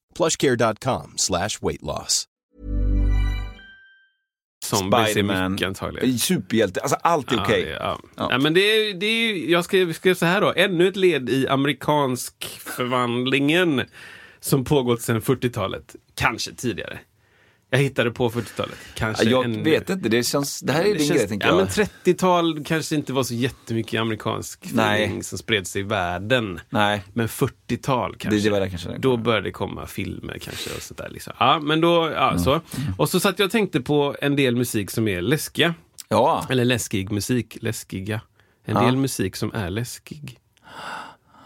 plushcare.com slash weight loss.
Zombies är
Spiderman.
mycket antagligen.
Superhjälte. Alltså allt är
Ja,
okej.
det- ja.
Ja.
Men det är, det är, jag skrev, skrev så här då. Ännu ett led i amerikansk förvandlingen som pågått sedan 40-talet. Kanske tidigare. Jag hittade på 40-talet. Kanske
Jag
en-
vet inte, det, känns, det här är
Det
din
känns-
grej tänker
ja,
jag.
men 30-tal kanske inte var så jättemycket amerikansk feeling som spred sig i världen.
Nej,
Men 40-tal kanske.
det, det var det kanske.
Då började det komma filmer kanske och sådär. Liksom. Ja, men då,
Mm.
ja, så. Och så satt jag och tänkte på en del musik som är läskiga.
Ja,
Eller läskig musik, läskiga. En
Ja.
del musik som är läskig.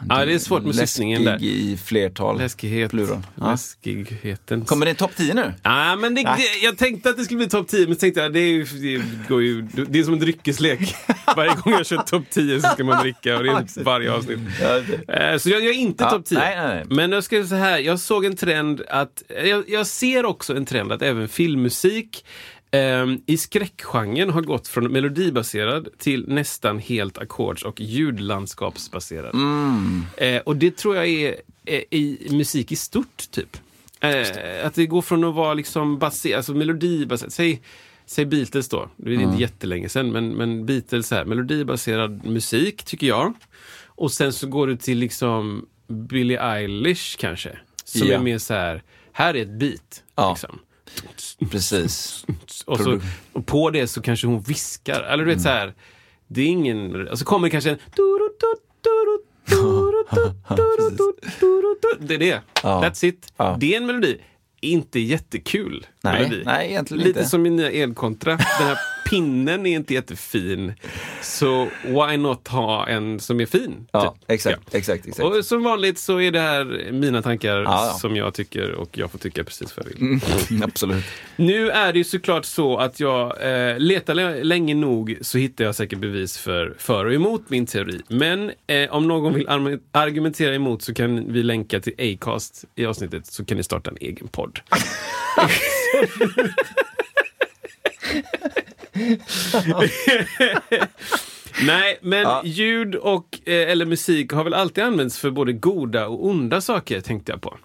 Ja, det är svårt med syftningen där.
läskig i flertal.
Läskighet,
Plural. Ja.
läskigheten.
Kommer det en topp 10 nu?
Ja, men det, det, jag tänkte att det skulle bli topp 10, men så tänkte jag det är, det, går ju, det är som en dryckeslek. *laughs* Varje gång jag kör topp 10 så ska man dricka och det är varje avsnitt. Eh, Så jag gör inte
Ja,
topp 10.
nej, nej.
Men jag ska så här, jag såg en trend att, jag, jag ser också en trend att även filmmusik i skräckgenren har gått från melodibaserad till nästan helt ackords och ljudlandskapsbaserad.
Mm.
Eh, och det tror jag är eh, i musik i stort, typ. Eh, att det går från att vara liksom baserat, alltså melodibaserat. Säg, säg Beatles då, det är
Mm.
inte jättelänge sedan, men, men Beatles här, melodibaserad musik tycker jag. Och sen så går du till liksom Billie Eilish kanske. Som
Ja.
är mer så här, här är ett beat.
Ja.
Liksom.
Precis. *laughs*
Och, så, och på det så kanske hon viskar. Eller du vet så här, det är ingen... Och så kommer det kanske en... *laughs* Det är det.
Ja.
That's it.
Ja.
Det är en melodi. Inte jättekul
Nej,
melodi.
nej, egentligen
Lite
inte.
som min nya elkontra. Den här pinnen är inte jättefin. Så why not ha en som är fin?
Ja,
typ.
exakt,
Ja.
exakt, exakt.
Och som vanligt så är det här mina tankar
Ja, ja.
som jag tycker och jag får tycka precis vad jag vill.
Mm, *laughs* absolut.
Nu är det ju såklart så att jag eh, letar lä- länge nog så hittar jag säkert bevis för för och emot min teori. Men eh, om någon vill argumentera emot så kan vi länka till Acast i avsnittet så kan ni starta en egen podd. *laughs* *laughs* *laughs* Nej, men
Ja.
ljud och eh, eller musik har väl alltid använts för både goda och onda saker, tänkte jag på.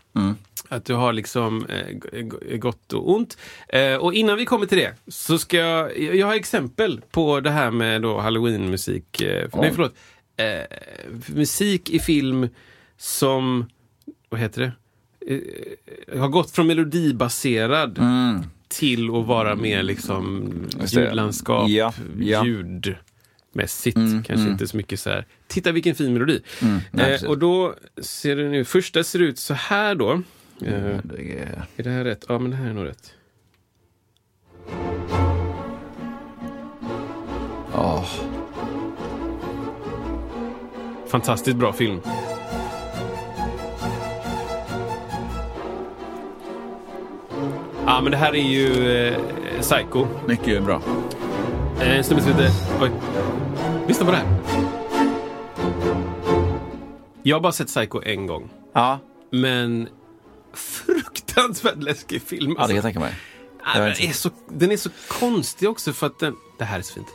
Att du har liksom eh, gott och ont. Eh, och innan vi kommer till det så ska jag, jag har exempel på det här med då halloween-musik. Eh, för, nej, förlåt. Eh, musik i film som, vad heter det? Eh, har gått från melodibaserad till att vara mer liksom ljudlandskap,
Ja, ja.
ljudmässigt. Kanske inte så mycket så här, titta vilken fin melodi.
nej,
eh, och då ser det nu, första ser ut så här då. Eh,
Det är-
är det här rätt? Ja, men det här är nog rätt.
Åh.
Fantastiskt bra film. Ja, men det här är ju eh, Psycho.
Mycket bra.
Eh, En snubbe som heter... Oj. Lyssna på det här. Jag har bara sett Psycho en gång.
Ja,
Men fruktansvärt läskig film.
ja det
Alltså.
kan jag tänka mig.
Den, är så, den är så konstig också för att den... Det här är så fint.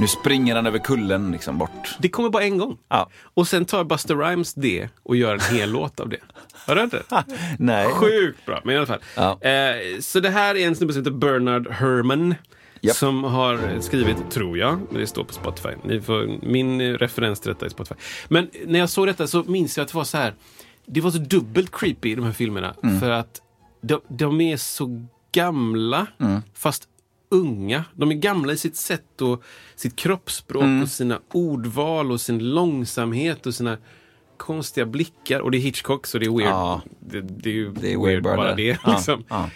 Nu springer han över kullen liksom bort.
Det kommer bara en gång.
Ja.
Och sen tar Buster Rhymes det och gör en hel *laughs* låt av det. Har du hört det? *laughs*
Nej.
Sjukt bra, men i alla fall.
Ja.
Eh, så det här är en snubbe som heter Bernard Herrmann.
Japp.
Som har skrivit, tror jag, men det står på Spotify. Ni får, min referens till detta är Spotify. Men när jag såg detta så minns jag att det var så här. Det var så dubbelt creepy i de här filmerna.
Mm.
För att de, de är så gamla,
Mm.
fast unga. De är gamla i sitt sätt och sitt kroppsspråk
Mm.
och sina ordval och sin långsamhet och sina konstiga blickar. Och det är Hitchcock, så det är weird.
Ja.
Det, det är ju
Det är
weird,
weird bara
bara
det.
det.
Ja,
Liksom.
ja.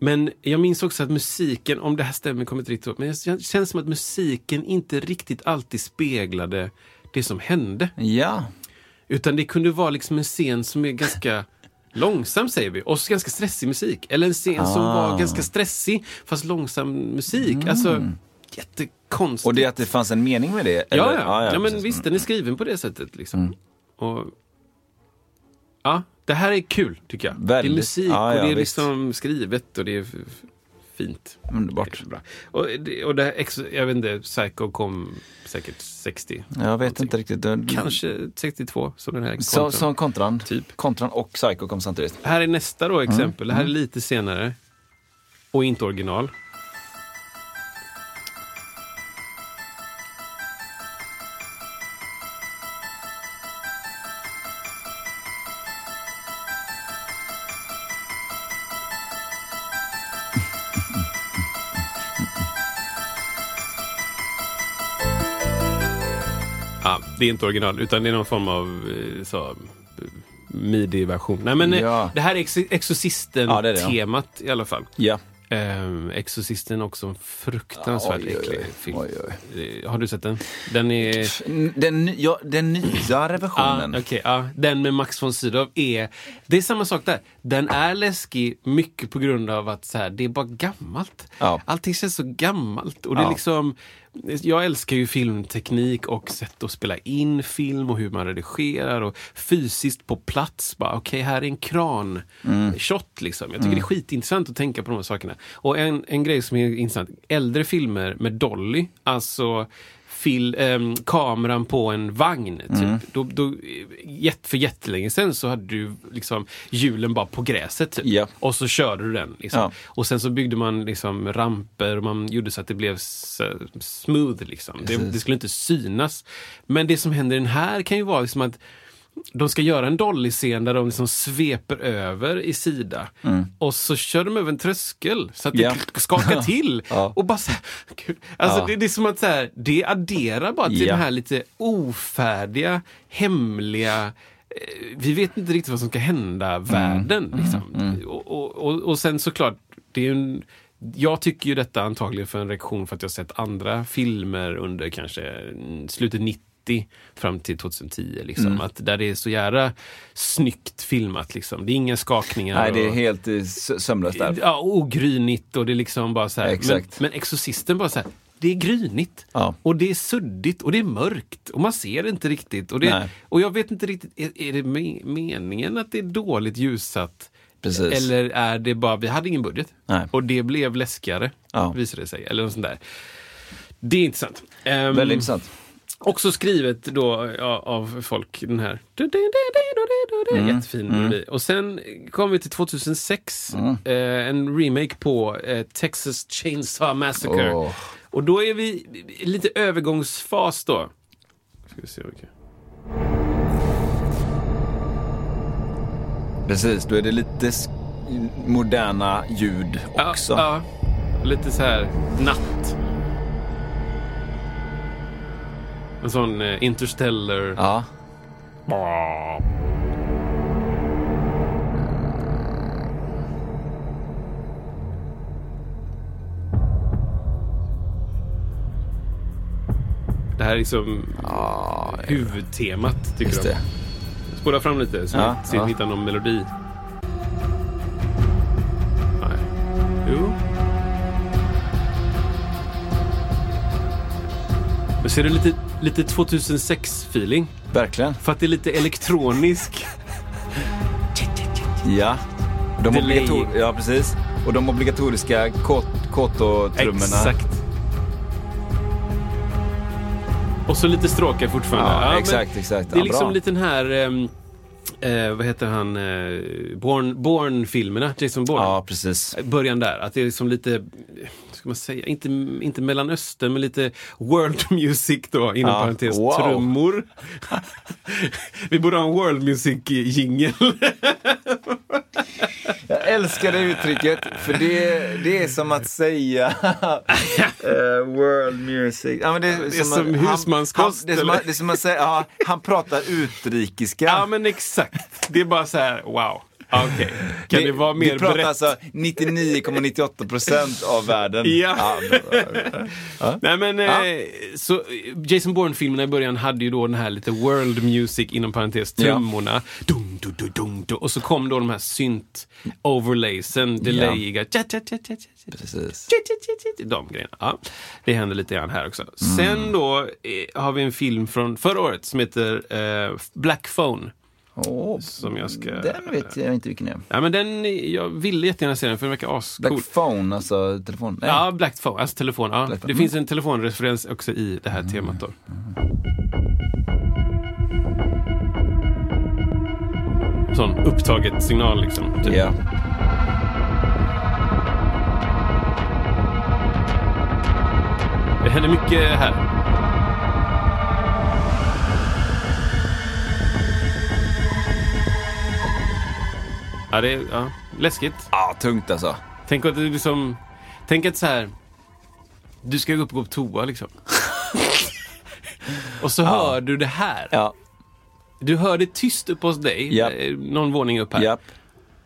Men jag minns också att musiken, om det här stämmer kommer inte riktigt ihåg, men det känns som att musiken inte riktigt alltid speglade det som hände.
Ja.
Utan det kunde vara liksom en scen som är ganska långsam säger vi, och så ganska stressig musik. Eller en scen som
Ah.
var ganska stressig fast långsam musik. Alltså, jättekonstigt.
Och det att det fanns en mening med det?
Ja,
eller?
ja. ja, men
precis. Mm.
visst, den är skriven på det sättet. Liksom. Och, ja, det här är kul, tycker jag. det är
Väldigt.
musik
Ja, ja,
och det är
visst.
liksom skrivet och det är fint.
Underbart.
Bra. Och, det, och det här, jag vet inte, Psycho kom säkert 60.
Jag vet inte riktigt. Det-
Kanske 62, som den här
Så,
kontran.
som kontran.
Typ.
Kontran och Psycho kom samtidigt.
Här är nästa då exempel.
Mm.
Det här är lite senare. Och inte original. Det är inte original, utan det är någon form av eh, så, midi-version. Nej, men eh,
Ja.
det här är Ex-
Ja, är ja.
Exorcisten-temat i alla fall.
Ja.
Um, Exorcisten också en fruktansvärt
Oj,
äcklig film.
Oj, oj.
Har du sett den? Den är...
Den, ja, den nyare versionen.
Ah, okej, ja. Den med Max von Sydow är... Det är samma sak där. Den är läskig mycket på grund av att så här, det är bara gammalt.
Ja.
Allting känns så gammalt. Och det är liksom... Jag älskar ju filmteknik och sätt att spela in film och hur man redigerar och fysiskt på plats. Bara, Okej, här är en kran shot liksom. Jag tycker det är skitintressant att tänka på de här sakerna. Och en, en grej som är intressant, äldre filmer med Dolly, alltså fil, ehm, kameran på en vagn. Typ. Då, då, jätt, för jättelänge sedan så hade du liksom hjulen bara på gräset. Typ.
Ja.
Och så körde du den. Liksom.
Ja.
Och sen så byggde man liksom ramper och man gjorde så att det blev smooth. Liksom. Det, det skulle inte synas. Men det som händer i den här kan ju vara liksom att de ska göra en Dolly-scen där de liksom sveper över i sida. Och så kör de över en tröskel så att det
Ja.
skakar *laughs* till.
Ja.
Och bara så här, *laughs* gud. Alltså
Ja.
det, det är som att så här, det adderar bara till
Ja.
den här lite ofärdiga, hemliga eh, vi vet inte riktigt vad som ska hända världen. Liksom. Och, och, och, och sen såklart, det är en, jag tycker ju detta antagligen för en reaktion för att jag sett andra filmer under kanske mm, slutet 90 fram till 2010. Liksom. Att där det är så jävla snyggt filmat. Liksom. Det är inga skakningar.
Nej, det är
och-
helt eh, sö- sömlöst där.
Ja, ogrynigt och det är liksom bara så här.
Exakt.
Men, men Exorcisten bara så här. Det är grynigt.
Ja.
Och det är suddigt och det är mörkt. Och man ser inte riktigt. Och, det,
Nej.
och jag vet inte riktigt, är, är det me meningen att det är dåligt ljussatt?
Precis.
Eller är det bara, vi hade ingen budget.
Nej.
Och det blev läskigare,
Ja.
visade det sig. Eller något sånt där. Det är intressant. Ehm,
Väldigt intressant.
Också skrivet då ja, av folk, den här.
Mm.
Jättefin melodi. Och sen kom vi till 2006.
Mm.
Eh, en remake på eh, Texas Chainsaw Massacre.
Åh.
Och då är vi lite övergångsfas då. Ska vi se, okej.
Precis, då är det lite moderna ljud också.
Ja, ja, lite så här natt. En sån eh, interstellar.
Ja.
här är liksom
Ja,
huvudtemat, tycker
just det.
Spola fram lite så
Ja,
vi
ja.
hittar någon melodi. Nej. Jo. Men ser du lite, lite 2006-feeling?
Verkligen.
För att det är lite elektronisk.
Ja. De obligator- ja, precis. Och de obligatoriska kåto-trummorna.
Exakt. Och så lite stråkar fortfarande.
Ja,
men
exakt, exakt.
Det är
Ja,
liksom
bra.
lite den här, ehm, eh, vad heter han, eh, Born- Born-filmerna, Jason Bourne.
Ja, precis.
Början där, att det är liksom lite, ska man säga, inte, inte Mellanöstern men lite world *laughs* music då, inom
Ja,
parentes,
wow.
trummor. *laughs* Vi borde ha en world music-jingel. *laughs*
Jag älskar det uttrycket, för det, det är som att säga eh, world music. Ja, men det, är
som
att- han-
husmanskost,
han- Det är som, det är som att säga, ja, han pratar utrikiska.
ja men exakt, det är bara så här, wow. Ja, Okej, kan det, vara mer
Vi pratar
brett?
alltså 99,98 procent av världen.
Ja.
bra.
Nej men,
Ja.
eh, så eh, Jason Bourne-filmerna i början hade ju då den här lite world music inom parentes,
Ja.
trummorna. Dum, dum, dum, dum, dum. Och så kom då de här synt overlaysen, delayiga. Ja.
Precis.
De grejerna. Ja, det händer lite grann här också. Sen då eh, har vi en film från förra året som heter eh, Black Phone.
Åh,
Som jag ska...
Den vet jag inte vilken det är.
Ja, men den, jag ville jättegärna se den för den verkar ascool.
Black phone, alltså telefon. Nej.
Ja, Black Phone, alltså telefon. Ja.
Black.
Det finns en telefonreferens också i det här temat då. Sån upptaget signal liksom. Typ.
Ja.
Det händer mycket här. Ja, det är ja, läskigt.
ja, tungt alltså.
Tänk att du liksom... Tänk att så här... Du ska gå upp och gå på toa liksom. *laughs* och så hör du det här.
Ja,
Du hör det tyst upp hos dig,
Japp.
eh, någon våning upp här.
japp.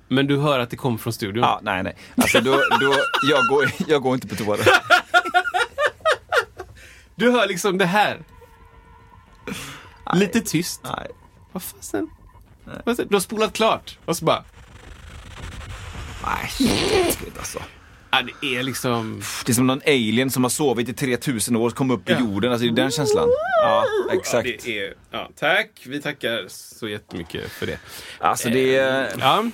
Men du hör att det kommer från studion.
Ja, nej, nej. Alltså då, då, jag, går, jag går inte på toa. då. *laughs*
Du hör liksom det här. Lite tyst.
Nej.
Vad fasen? Du har spolat klart. Och så bara...
Nej, shit alltså.
Ja, det är liksom...
Det är som någon alien som har sovit i 3000 år och kom upp ur
Ja.
jorden. Alltså det är den känslan. Ja,
Ja,
exakt.
det är, ja, tack, vi tackar så jättemycket för det.
Alltså det är...
Ja,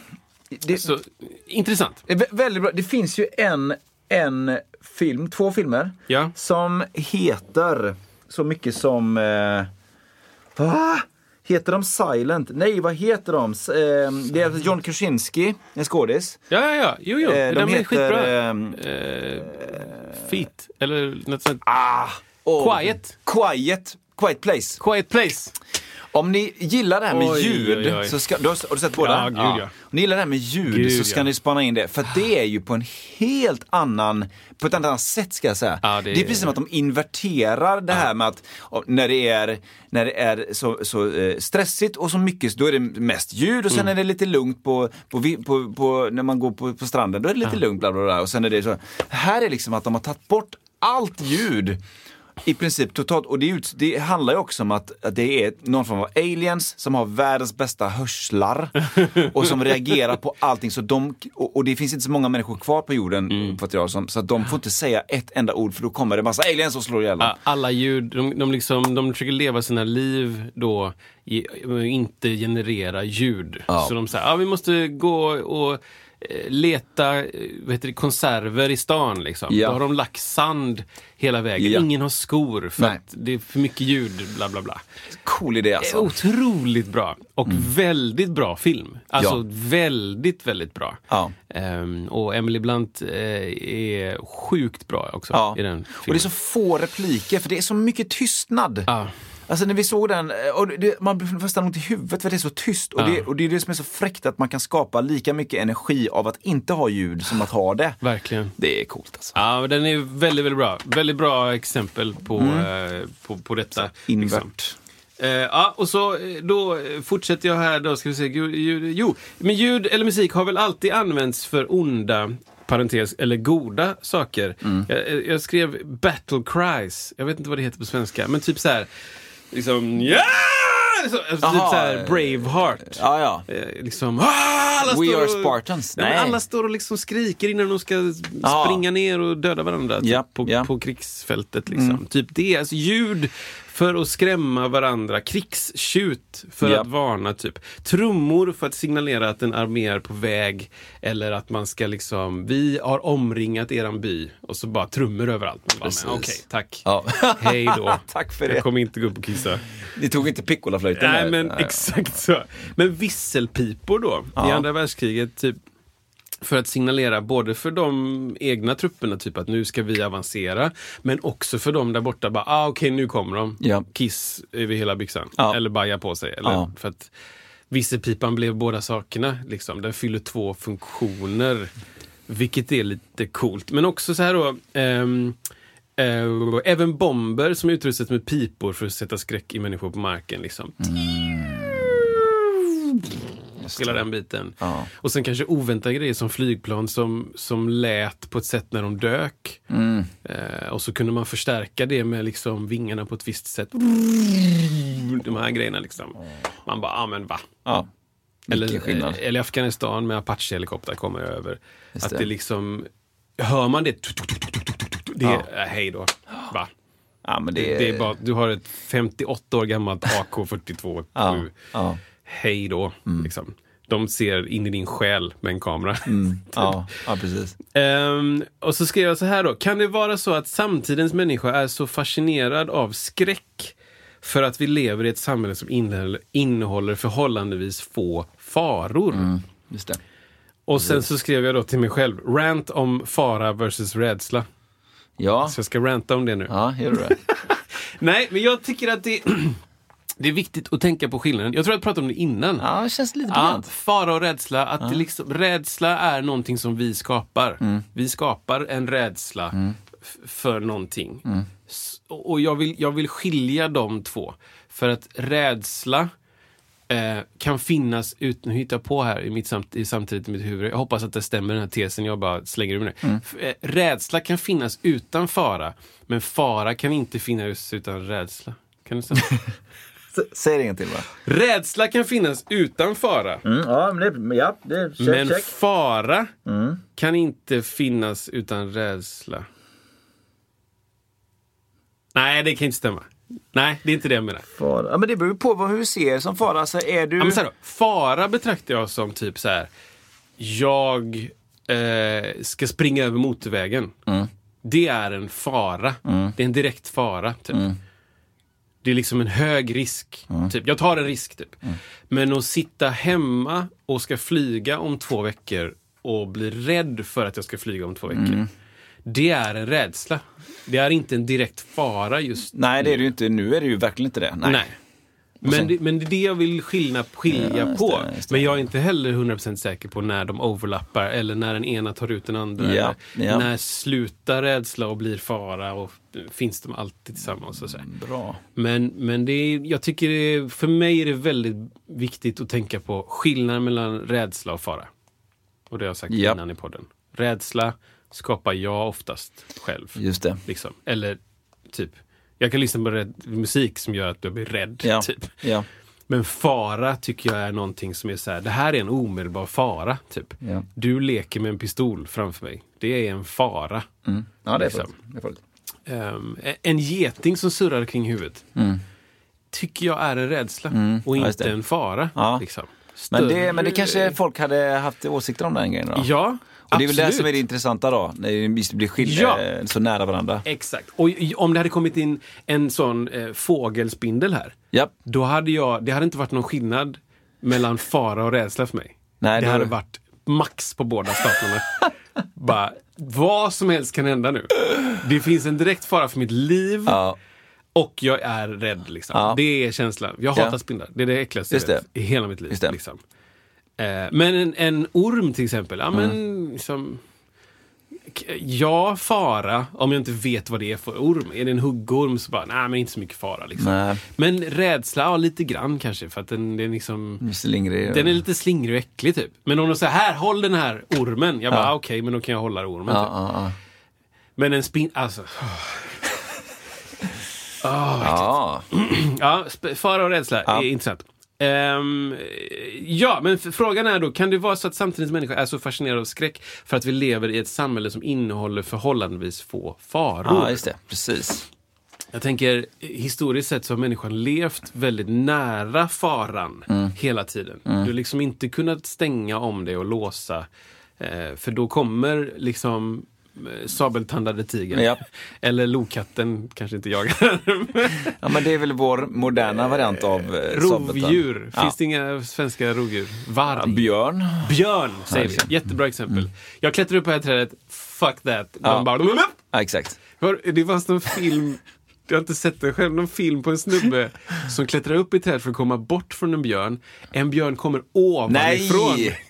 Det,
så, intressant.
det väldigt bra. Det finns ju en, en film, två filmer,
Ja.
som heter så mycket som... Eh, va? Heter de Silent? Nej, vad heter de? S- Eh, det är John Krasinski, en skådis.
Ja, ja, ja. Jo, jo.
Eh, de
är
heter...
skitbra.
Eh,
Eh, Feet, eller något sånt.
ah, oh,
Quiet.
Quiet. Quiet Place.
Quiet Place.
Om ni gillar det här med
Oj,
ljud,
oj, oj.
Så ska, du har, har du sett båda?
Ja, gud, ja.
Om ni gillar det här med ljud
Gud,
så ska
ja.
ni spana in det. För det är ju på en helt annan, på ett annat sätt ska jag säga.
Ja, det
det, är precis som att de inverterar det här med att när det är, när det är så, så eh, stressigt och så mycket, då är det mest ljud och sen
Mm.
är det lite lugnt på, på, på, på när man går på, på stranden, då är det lite lugnt bla bla bla. Och sen är det så, här är liksom att de har tagit bort allt ljud. I princip totalt. Och det, ut- det handlar ju också om att, att det är någon form av aliens som har världens bästa hörslar *laughs* och som reagerar på allting. Så de, och, och det finns inte så många människor kvar på jorden, uppfattar jag som, så att de får inte säga ett enda ord för då kommer det massa aliens och slår ihjäl dem.
Alla ljud, de, de, liksom, de försöker leva sina liv då, i, inte generera ljud.
Ja.
Så de säger, ja vi måste gå och leta eh, vad heter det, konserver i stan. Liksom.
Ja.
Då har de lagt sand hela vägen.
Ja.
Ingen har skor för
Nej.
att det är för mycket ljud. Bla bla bla.
Cool idé alltså.
Otroligt bra. Och väldigt bra film. Alltså
Ja.
väldigt, väldigt bra. Ehm, och Emily Blunt eh, är sjukt bra också i den
Och det är så få repliker för det är så mycket tystnad. Alltså när vi såg den, eh, och det, man blir nästan ont i huvudet för det är så tyst. Och,
Ja.
det, och det är det som är så fräckt att man kan skapa lika mycket energi av att inte ha ljud som att ha det.
Verkligen.
Det är coolt alltså.
Ja, den är väldigt, väldigt bra. Väldigt bra exempel på, eh, på, på detta. liksom.
Invert.
Eh, ja, och så eh, då eh, fortsätter jag här då, ska vi se. Ljud, jo, men ljud eller musik har väl alltid använts för onda parentes, eller goda saker.
Mm.
Jag, jag skrev battle cries, jag vet inte vad det heter på svenska, men typ så här, liksom ja! Så, typ
Aha.
så här Braveheart.
Ja, ja.
Eh, liksom, "Ah, alla
We
står
are
och-
Spartans.
Nej.
Nej.
alla står och liksom skriker innan de ska
Ja.
springa ner och döda varandra typ,
Ja,
på,
ja.
på krigsfältet. Liksom. Typ det, alltså ljud för att skrämma varandra, krigstjut för
Ja.
att varna. Typ. Trummor för att signalera att en armé är på väg. Eller att man ska liksom, vi har omringat eran by. Och så bara trummor överallt. Okej, tack.
Ja. *laughs*
Hej då. *laughs*
Tack för det.
Jag kommer inte gå upp och kissa.
Ni tog inte piccolaflöjten
Nej, men exakt så. Men visselpipor då, i
Ja.
andra världskriget, typ för att signalera både för de egna trupperna, typ att nu ska vi avancera, men också för de där borta, bara ah, okej nu kommer de.
Ja.
Kiss över hela byxan.
Ja.
Eller baja på sig. Eller,
Ja.
för att visselpipan blev båda sakerna. Liksom. Den fyller två funktioner. Vilket är lite coolt. Men också så här då. ehm, eh, även bomber som utrustas med pipor för att sätta skräck i människor på marken. Liksom. Hela den biten.
Ja.
Och sen kanske oväntade grejer som flygplan som, som lät på ett sätt när de dök.
Mm.
Eh, och så kunde man förstärka det med liksom vingarna på ett visst sätt. De här grejerna liksom. Man bara, ah, men va?
Ja.
Eller, eh, eller Afghanistan med Apache-helikoptrar kommer över.
Just
att
det.
det liksom, hör man det, det är
Ja.
hej då. Va?
Ja, men det,
Det, det är bara, du har ett 58 år gammalt AK42.
Ja,
nu.
ja,
Hej då. Liksom. De ser in i din själ med en kamera. *laughs*
ja, ja, precis.
Ehm, och så skrev jag så här då. Kan det vara så att samtidens människa är så fascinerad av skräck för att vi lever i ett samhälle som innehåller, förhållandevis få faror?
Just det.
Och sen så skrev jag då till mig själv, rant om fara versus rädsla.
Ja,
Så jag ska ranta om det nu.
ja gör du det? *laughs*
Nej, men jag tycker att det, *clears throat* det är viktigt att tänka på skillnaden. Jag tror jag pratade om det innan.
Ja, det känns lite
Ja, fara och rädsla. Att det liksom, rädsla är någonting som vi skapar.
Mm.
Vi skapar en rädsla f- för någonting.
Mm.
Och jag vill, jag vill skilja de två. För att rädsla eh, kan finnas, ut, nu hittar jag på här i mitt samt, i samtidigt i mitt huvud. Jag hoppas att det stämmer den här tesen, jag bara slänger ur mig.
Mm.
Eh, Rädsla kan finnas utan fara, men fara kan inte finnas utan rädsla. Kan det stämma? *laughs*
S- Säg det en till va?
rädsla kan finnas utan fara.
Mm, ja, men det, ja, det, check,
Men
check.
fara
Mm.
kan inte finnas utan rädsla. Nej, det kan inte stämma. Nej, det är inte det jag menar.
Fara. Ja, men det beror på vad, hur du ser som fara. Alltså, är du...
Ja, så då, fara betraktar jag som typ så här. Jag eh, ska springa över motorvägen.
Mm.
Det är en fara. Det är en direkt fara. Typ.
Mm.
Det är liksom en hög risk. Typ. Jag tar en risk. Typ.
Mm.
Men att sitta hemma och ska flyga om två veckor och bli rädd för att jag ska flyga om två veckor.
Mm.
Det är en rädsla. Det är inte en direkt fara just
Nej, det är det ju inte. Nu är det ju verkligen inte det. Nej.
Nej. Men, det, men det är det jag vill skilja, skilja
Ja, just
på.
det, just det.
Men jag är inte heller 100% säker på när de overlappar eller när den ena tar ut den andra.
Ja, ja.
När slutar rädsla och blir fara och finns de alltid tillsammans. Och så.
Bra.
Men, men det är, jag tycker är, för mig är det väldigt viktigt att tänka på skillnaden mellan rädsla och fara. Och det har jag sagt innan i podden. Rädsla skapar jag oftast själv.
Just det.
Liksom. Eller typ, jag kan lyssna på rädd, musik som gör att jag blir rädd.
Ja.
Typ.
Ja.
Men fara tycker jag är någonting som är så här, det här är en omedelbar fara. Typ.
Ja.
Du leker med en pistol framför mig. Det är en fara.
Mm. Ja, det är
Liksom.
farligt.
Ehm, en geting som surrar kring huvudet. Tycker jag är en rädsla och
Mm. Ja, just
inte
det.
en fara.
Ja.
Liksom.
Men det, men det kanske folk hade haft åsikter om den grejen då?
Ja,
Och det är väl det som är det intressanta då, när vi blir skilda
Ja.
eh, så nära varandra.
Exakt. Och om det hade kommit in en sån eh, fågelspindel här.
Japp.
Då hade jag, det hade inte varit någon skillnad mellan fara och rädsla för mig.
Nej,
det
då-
hade varit max på båda staplarna. *laughs* Bara, vad som helst kan hända nu. Det finns en direkt fara för mitt liv
Ja,
och jag är rädd. Liksom.
Ja.
Det är känslan. Jag
Ja.
hatar spindlar. Det är det äckligaste
Just
jag vet
det.
i hela mitt liv.
Det.
Liksom. Eh, men en, en orm till exempel, ja, men,
Mm.
liksom, Ja, fara, om jag inte vet vad det är för orm. Är det en huggorm så bara, nej men inte så mycket fara. Liksom. Men rädsla, ja lite grann kanske. För att den, den, liksom,
Slingrig.
den är lite slingrig och äcklig typ. Men om de säger, här håll den här ormen. Jag bara,
Ja.
okej, men då kan jag hålla ormen.
Ja,
typ.
ja, ja.
Men en spin, alltså. *laughs*
ja. *clears throat*
Ja, sp- fara och rädsla
Ja.
är intressant. Ehm, ja, men frågan är då, kan det vara så att samtidens människa är så fascinerad av skräck för att vi lever i ett samhälle som innehåller förhållandevis få faror?
ja, just det. Precis.
Jag tänker, historiskt sett så har människan levt väldigt nära faran
Mm.
hela tiden. Du har liksom inte kunnat stänga om dig och låsa. Eh, för då kommer liksom sabeltandade tigern.
Ja.
Eller lokatten, kanske inte jagar. *laughs*
Ja, men det är väl vår moderna variant av eh, sabeltand.
Rovdjur.
Ja.
Finns det inga svenska rovdjur? Varg.
Björn.
Björn, säger vi. Jättebra exempel. Jag klättrar upp på det här trädet. Fuck that.
Ja.
bara...
Ja, exakt.
Det fanns någon film, jag har inte sett den själv, någon film på en snubbe *laughs* som klättrar upp i träd för att komma bort från en björn. En björn kommer ovanifrån.
Nej!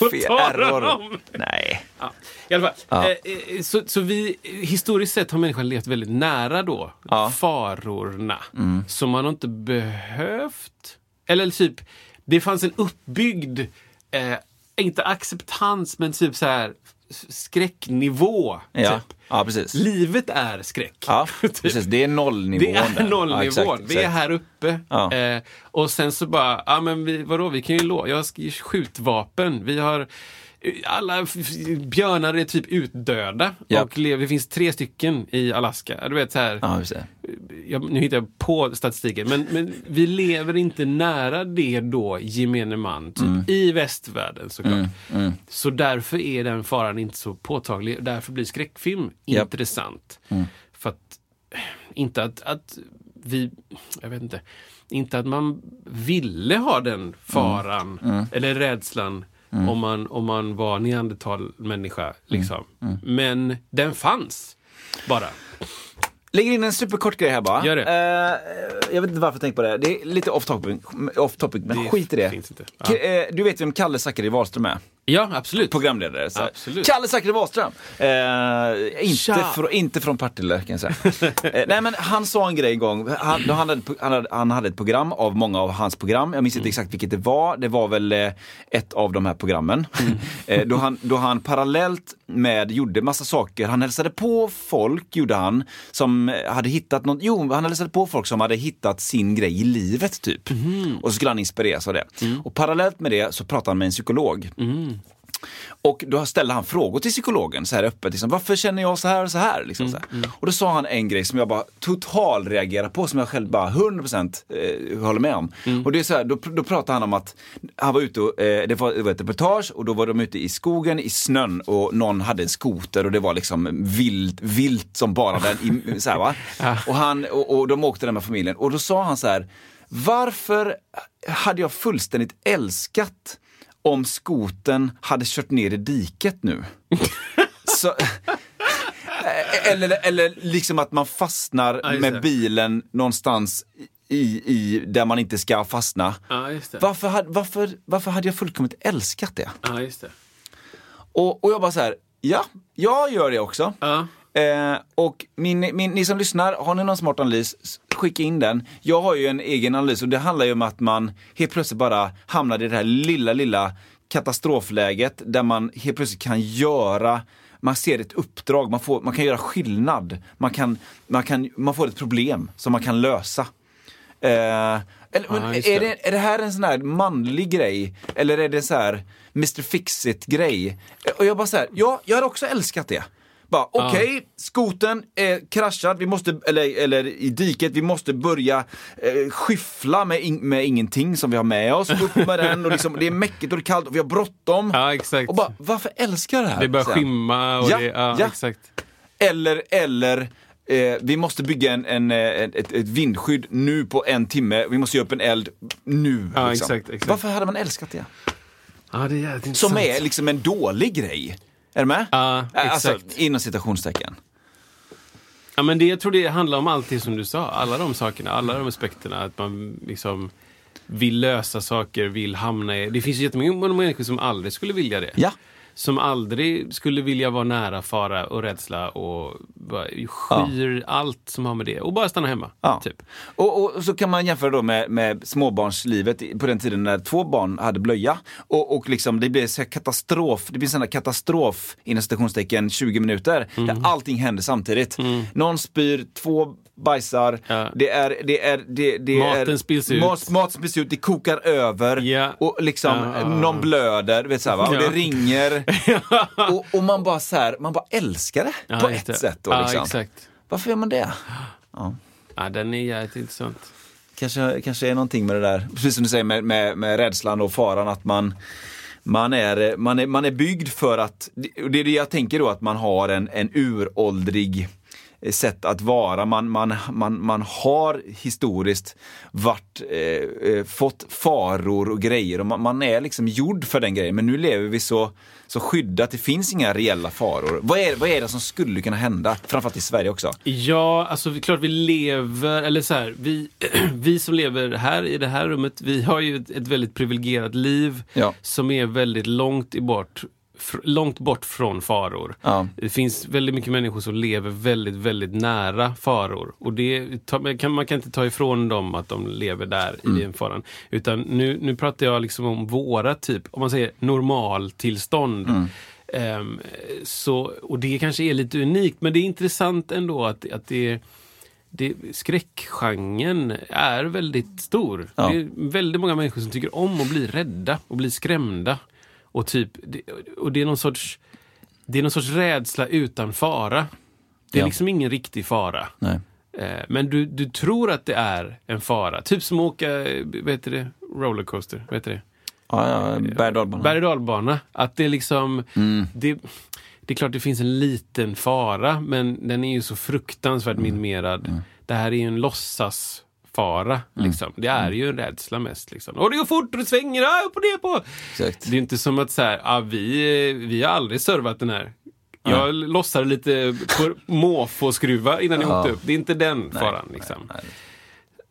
Och
Fel
tar
error.
honom.
Nej.
Ja, I alla fall.
Ja.
Eh, eh, så, så vi, historiskt sett har människan levt väldigt nära då
Ja. Mm.
farorna. Så man har inte behövt, eller typ, det fanns en uppbyggd, eh, inte acceptans, men typ så här skräcknivå.
Ja,
Typ.
ja precis.
Livet är skräck.
Ja, *laughs*
Typ.
precis. Det är nollnivån.
Det är nollnivån.
Ja, exakt,
Vi är
exakt.
här uppe.
Ja.
Eh, och sen så bara, ja men vi, vadå, vi kan ju lå- Jag har sk- skjutvapen. Vi har alla björnar är typ utdöda.
Ja.
Och lever, det finns tre stycken i Alaska. Du vet så här,
Ja,
jag, nu hittar jag på statistiken, men, men vi lever inte nära det då, gemene man, typ,
Mm.
i västvärlden såklart. Så därför är den faran inte så påtaglig. Därför blir skräckfilm
Japp.
intressant.
Mm.
För att, inte att, att vi, jag vet inte, inte att man ville ha den faran
Mm.
eller rädslan om, man, om man var neandertalmänniska. Liksom.
Mm.
Men den fanns bara.
Lägger in en superkort grej här bara.
Gör det.
Eh, jag vet inte varför jag tänkte på det. Det är lite off topic, off topic men
Det
skit i det. K- eh, Du vet vem Kalle Zackari Wahlström är?
Ja, absolut.
Programledare. Så.
Absolut.
Kalle Zackari Wahlström! Eh, inte, från, inte från Partille kan jag säga. eh, nej men han sa en grej en gång. Han, då han, hade, han, hade, han hade ett program av många av hans program. Jag minns
Mm.
inte exakt vilket det var. Det var väl eh, ett av de här programmen.
Mm. *laughs*
eh, då, han, då han parallellt med gjorde massa saker. Han hälsade på folk, gjorde han, som hade hittat något. Jo, han hälsade på folk som hade hittat sin grej i livet typ.
Mm.
Och så skulle han inspireras av det. Och parallellt med det så pratade han med en psykolog.
Mm.
Och då ställde han frågor till psykologen så här öppet. Liksom, Varför känner jag så här och så här? Liksom, så här. Och då sa han en grej som jag bara total reagerar på, som jag själv bara 100% eh, håller med om. Och det är så här, då, då pratade han om att han var ute och, eh, det, var, det var ett reportage och då var de ute i skogen i snön och någon hade en skoter och det var liksom vilt, vilt som bara den. I, *laughs* så här, va? Och, han, och, och de åkte där med familjen och då sa han så här, varför hade jag fullständigt älskat om skoten hade kört ner i diket nu. *laughs* Så, Eh, eller, eller liksom att man fastnar
Ja,
med bilen någonstans i, i, där man inte ska fastna.
Ja.
Varför, varför, varför hade jag fullkomligt älskat det?
Ja, det.
Och, och jag bara så här, ja, jag gör det också. Eh, och min, min, ni som lyssnar, har ni någon smart analys, skicka in den. Jag har ju en egen analys och det handlar ju om att man helt plötsligt bara hamnar i det här lilla, lilla katastrofläget där man helt plötsligt kan göra man ser ett uppdrag, man, får, man kan göra skillnad. Man, kan, man, kan, man får ett problem som man kan lösa. Eh, eller, men
just
är,
det.
det, är det här en sån här manlig grej? Eller är det så här Mr Fix-It grej? Och jag bara så här, ja, jag hade också älskat det. Bara okej, skoten är kraschad, vi måste, eller, eller i diket, vi måste börja eh, skyffla med, in, med ingenting som vi har med oss. Upp med *laughs* den och liksom, det är mäckigt och det är kallt och vi har bråttom.
Ja, exakt.
Och bara, varför älskar jag det här?
Det börjar
Sen.
skimma och
Ja,
det, ja,
ja.
exakt.
Eller, eller eh, vi måste bygga en, en, eh, ett, ett, vindskydd nu på en timme. Vi måste göra upp en eld nu.
Ja,
liksom.
exakt, exakt.
Varför hade man älskat det?
Ja, det är
Som är liksom en dålig grej. Är du med?
Ja,
Alltså,
exakt.
inom citationstecken.
Ja, men det, jag tror det handlar om allt det som du sa. Alla de sakerna, alla de aspekterna. Att man liksom vill lösa saker, vill hamna i... Det finns ju jättemånga människor som aldrig skulle vilja det.
Ja.
Som aldrig skulle vilja vara nära fara och rädsla och skyr allt som har med det och bara stanna hemma.
Ja.
Typ.
Och, och så kan man jämföra då med, med småbarnslivet på den tiden när två barn hade blöja. Och, och liksom det blir så katastrof, det blir här katastrof inom citationstecken 20 minuter.
Mm.
Där allting händer samtidigt. Någon spyr, två bajsar,
Ja.
det är, det är, det, det
Maten
är,
spills ut.
Mat, mat spills ut, det kokar över
Ja.
och liksom
Ja, ja, ja.
någon blöder, vet så här, va? och
Ja.
det ringer. *laughs* och, och man bara så här, man bara älskar det
Ja,
på ett
det.
sätt. Då,
Ja,
liksom.
exakt.
Varför gör man det?
Ja, den är jävligt intressant.
Kanske, kanske är någonting med det där, precis som du säger med, med, med rädslan och faran att man man är, man, är, man är byggd för att, det är det jag tänker då att man har en, en uråldrig sätt att vara. Man, man, man, man har historiskt varit, eh, eh, fått faror och grejer och man, man är liksom gjord för den grejen. Men nu lever vi så, så skyddat, det finns inga reella faror. Vad är, vad är det som skulle kunna hända? Framförallt i Sverige också.
Ja, alltså klart vi lever, eller så här, vi, *clears throat* vi som lever här i det här rummet, vi har ju ett, ett väldigt privilegierat liv
Ja.
som är väldigt långt, i bort, långt bort från faror.
Ja.
Det finns väldigt mycket människor som lever väldigt, väldigt nära faror. Och det kan, man kan inte ta ifrån dem att de lever där i den faran. Utan nu, nu pratar jag liksom om våra typ, om man säger normaltillstånd. Ehm, så, och det kanske är lite unikt, men det är intressant ändå att, att det det, skräckgenren är väldigt stor.
Ja.
Det är väldigt många människor som tycker om att bli rädda och bli skrämda. Och, typ, och det är någon sorts det är någon sorts rädsla utan fara. Det är
Ja.
liksom ingen riktig fara.
Nej.
Eh, Men du, du tror att det är en fara. Typ som att åka, vad heter det, rollercoaster, vad heter det?
Ja, ja, berg och dalbana.
Att det liksom,
Mm.
det, det är klart det finns en liten fara, men den är ju så fruktansvärt
Mm.
minimerad. Det här är ju en låtsasfara.
Mm.
Liksom. Det är ju en rädsla mest. Liksom. Och det går fort och det svänger, ah, upp och ner på!
Exakt.
Det är inte som att så här, ah, vi, vi har aldrig servat den här. Jag lossade lite på måfå-skruva innan jag
Ja.
åkte upp. Det är inte den faran.
nej,
Liksom.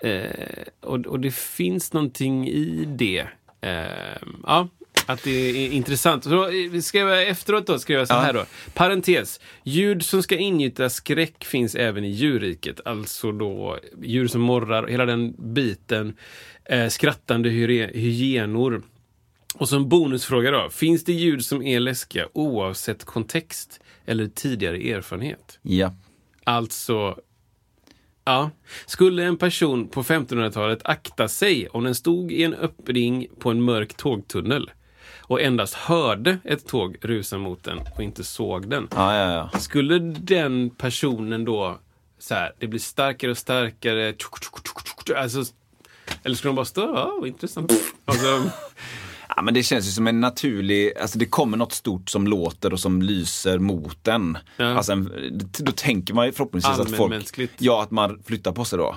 nej.
Eh, och, och det finns någonting i det. Eh, ja, att det är intressant. Så eh, skrev jag efteråt då, skrev jag så
Ja.
här då. Parentes. Ljud som ska ingjuta skräck finns även i djurriket. Alltså då djur som morrar, hela den biten. Eh, skrattande hyenor. Och som bonusfråga då. Finns det ljud som är läskiga oavsett kontext eller tidigare erfarenhet?
Ja.
Alltså, ja. Skulle en person på 1500-talet akta sig om den stod i en öppning på en mörk tågtunnel och endast hörde ett tåg rusa mot den och inte såg den.
Ja, ja, ja.
Skulle den personen då, så här, det blir starkare och starkare, tjuk, tjuk, tjuk, alltså, eller skulle de bara stå, ja, vad intressant. *laughs* Alltså,
Ja, men det känns ju som en naturlig, alltså det kommer något stort som låter och som lyser mot den.
Ja.
Alltså en, då tänker man ju förhoppningsvis att folk, ja att man flyttar på sig då.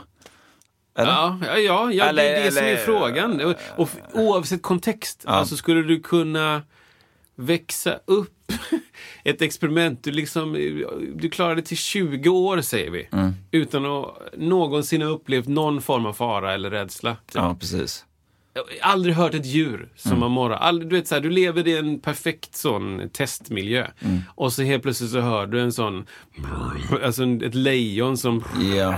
Eller?
Ja, ja, ja, ja det är
Eller-
det som är
eller-
frågan. Och, och oavsett kontext,
Ja.
alltså skulle du kunna växa upp *laughs* ett experiment. Du, liksom, du klarar det till 20 år, säger vi.
Mm.
Utan att någonsin ha upplevt någon form av fara eller rädsla. typ.
Ja, precis.
Aldrig hört ett djur som
Mm.
har morrat. Du, vet, så här, du lever i en perfekt sån testmiljö.
Mm.
Och så helt plötsligt så hör du en sån, alltså ett lejon som
Ja,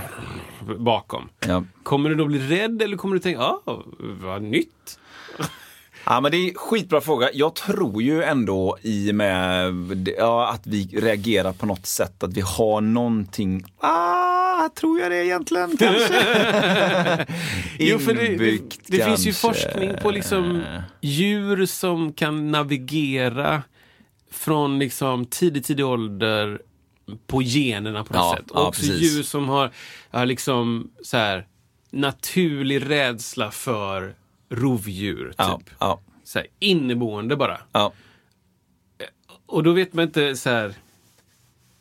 bakom.
ja.
Kommer du då bli rädd eller kommer du tänka, ah, vad nytt? *laughs*
Ja men det är en skitbra fråga. Jag tror ju ändå i och med ja, att vi reagerar på något sätt, att vi har någonting, ah, tror jag det egentligen kanske? *laughs*
Jo, för det, det, det finns ju forskning på liksom djur som kan navigera från liksom tidig, tidig ålder på generna på något
Ja,
sätt.
ja,
Och också
precis.
djur som har, har liksom så här, naturlig rädsla för rovdjur.
Ja,
Typ.
ja,
Så här, inneboende bara.
ja.
Och då vet man inte så här.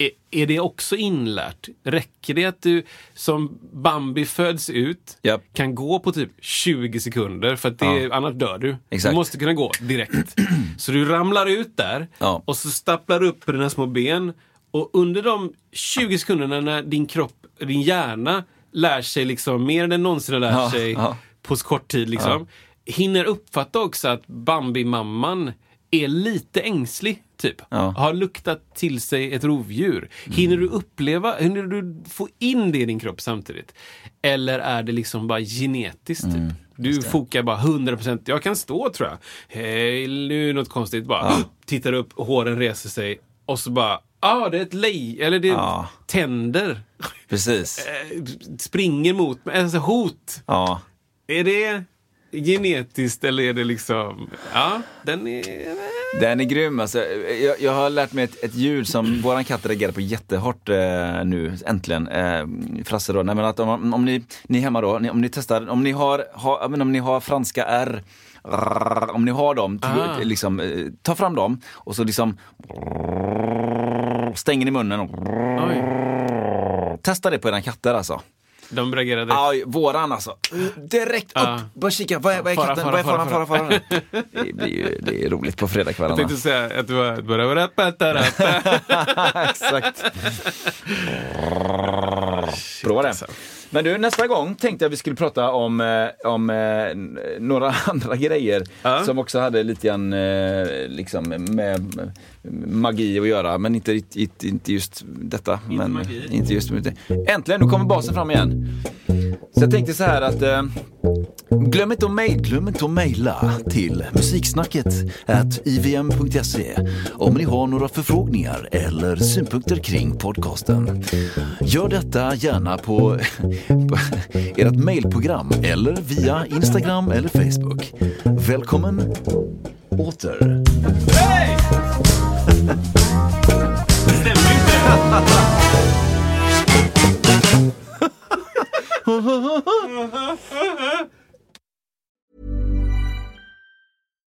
Är, är det också inlärt? Räcker det att du som Bambi föds ut,
Japp.
kan gå på typ 20 sekunder för att det,
Ja.
annars dör du.
Exakt.
Du måste kunna gå direkt. så du ramlar ut där
Ja.
och så stapplar du upp på dina små ben. Och under de 20 sekunderna när din kropp, din hjärna lär sig liksom mer än den någonsin har lärt
Ja,
sig på så kort tid liksom. Hinner uppfatta också att Bambi-mamman är lite ängslig. Typ.
Ja.
Har luktat till sig ett rovdjur. Hinner du uppleva, hinner du få in det i din kropp samtidigt? Eller är det liksom bara genetiskt?
Mm,
Typ? Du fokar bara 100%. Jag kan stå tror jag. Hej, nu är något konstigt. Bara *gasps* tittar upp, håren reser sig och så bara, ah, det är ett lej, eller det är
Ja.
tänder.
Precis. *laughs*
Eh, Springer mot mig, alltså hot.
Ja.
Är det genetiskt eller är det liksom... Ja, den är...
Den är grym alltså. jag, jag har lärt mig ett, ett ljud som *clears throat* våran katt reagerar på jättehårt eh, nu, äntligen. Eh, Frasse då, nej men att om, om ni, ni hemma då, om ni testar, om ni har, ha, men om ni har franska R, om ni har dem,
Ah.
liksom, eh, ta fram dem och så liksom stänger ni munnen och
Oj,
testa det på era katter alltså.
De reagerade.
Aj, våran alltså. Direkt upp!
Ja.
Bara kika, vad är, vad är
Fara,
katten?
fara,
vad är faran?
fara,
Fara, fara, *laughs* Det, blir ju, det är roligt på
Jag
fredagskvällarna.
tänkte säga att det var... *laughs*
Exakt. *laughs* Prova det. Men du, nästa gång tänkte jag vi skulle prata om, eh, om eh, några *laughs* andra grejer
Ja.
som också hade lite grann eh, liksom med magi att göra. Men inte, inte, inte just detta. men,
magi.
Inte just, äntligen, nu kommer basen fram igen. Så jag tänkte så här att eh, Glöm inte att mejla, glöm inte att mejla till musiksnacket at ivm.se om ni har några förfrågningar eller synpunkter kring podcasten. Gör detta gärna på, på *laughs* ert mejlprogram eller via Instagram eller Facebook. Välkommen åter. *laughs* *laughs*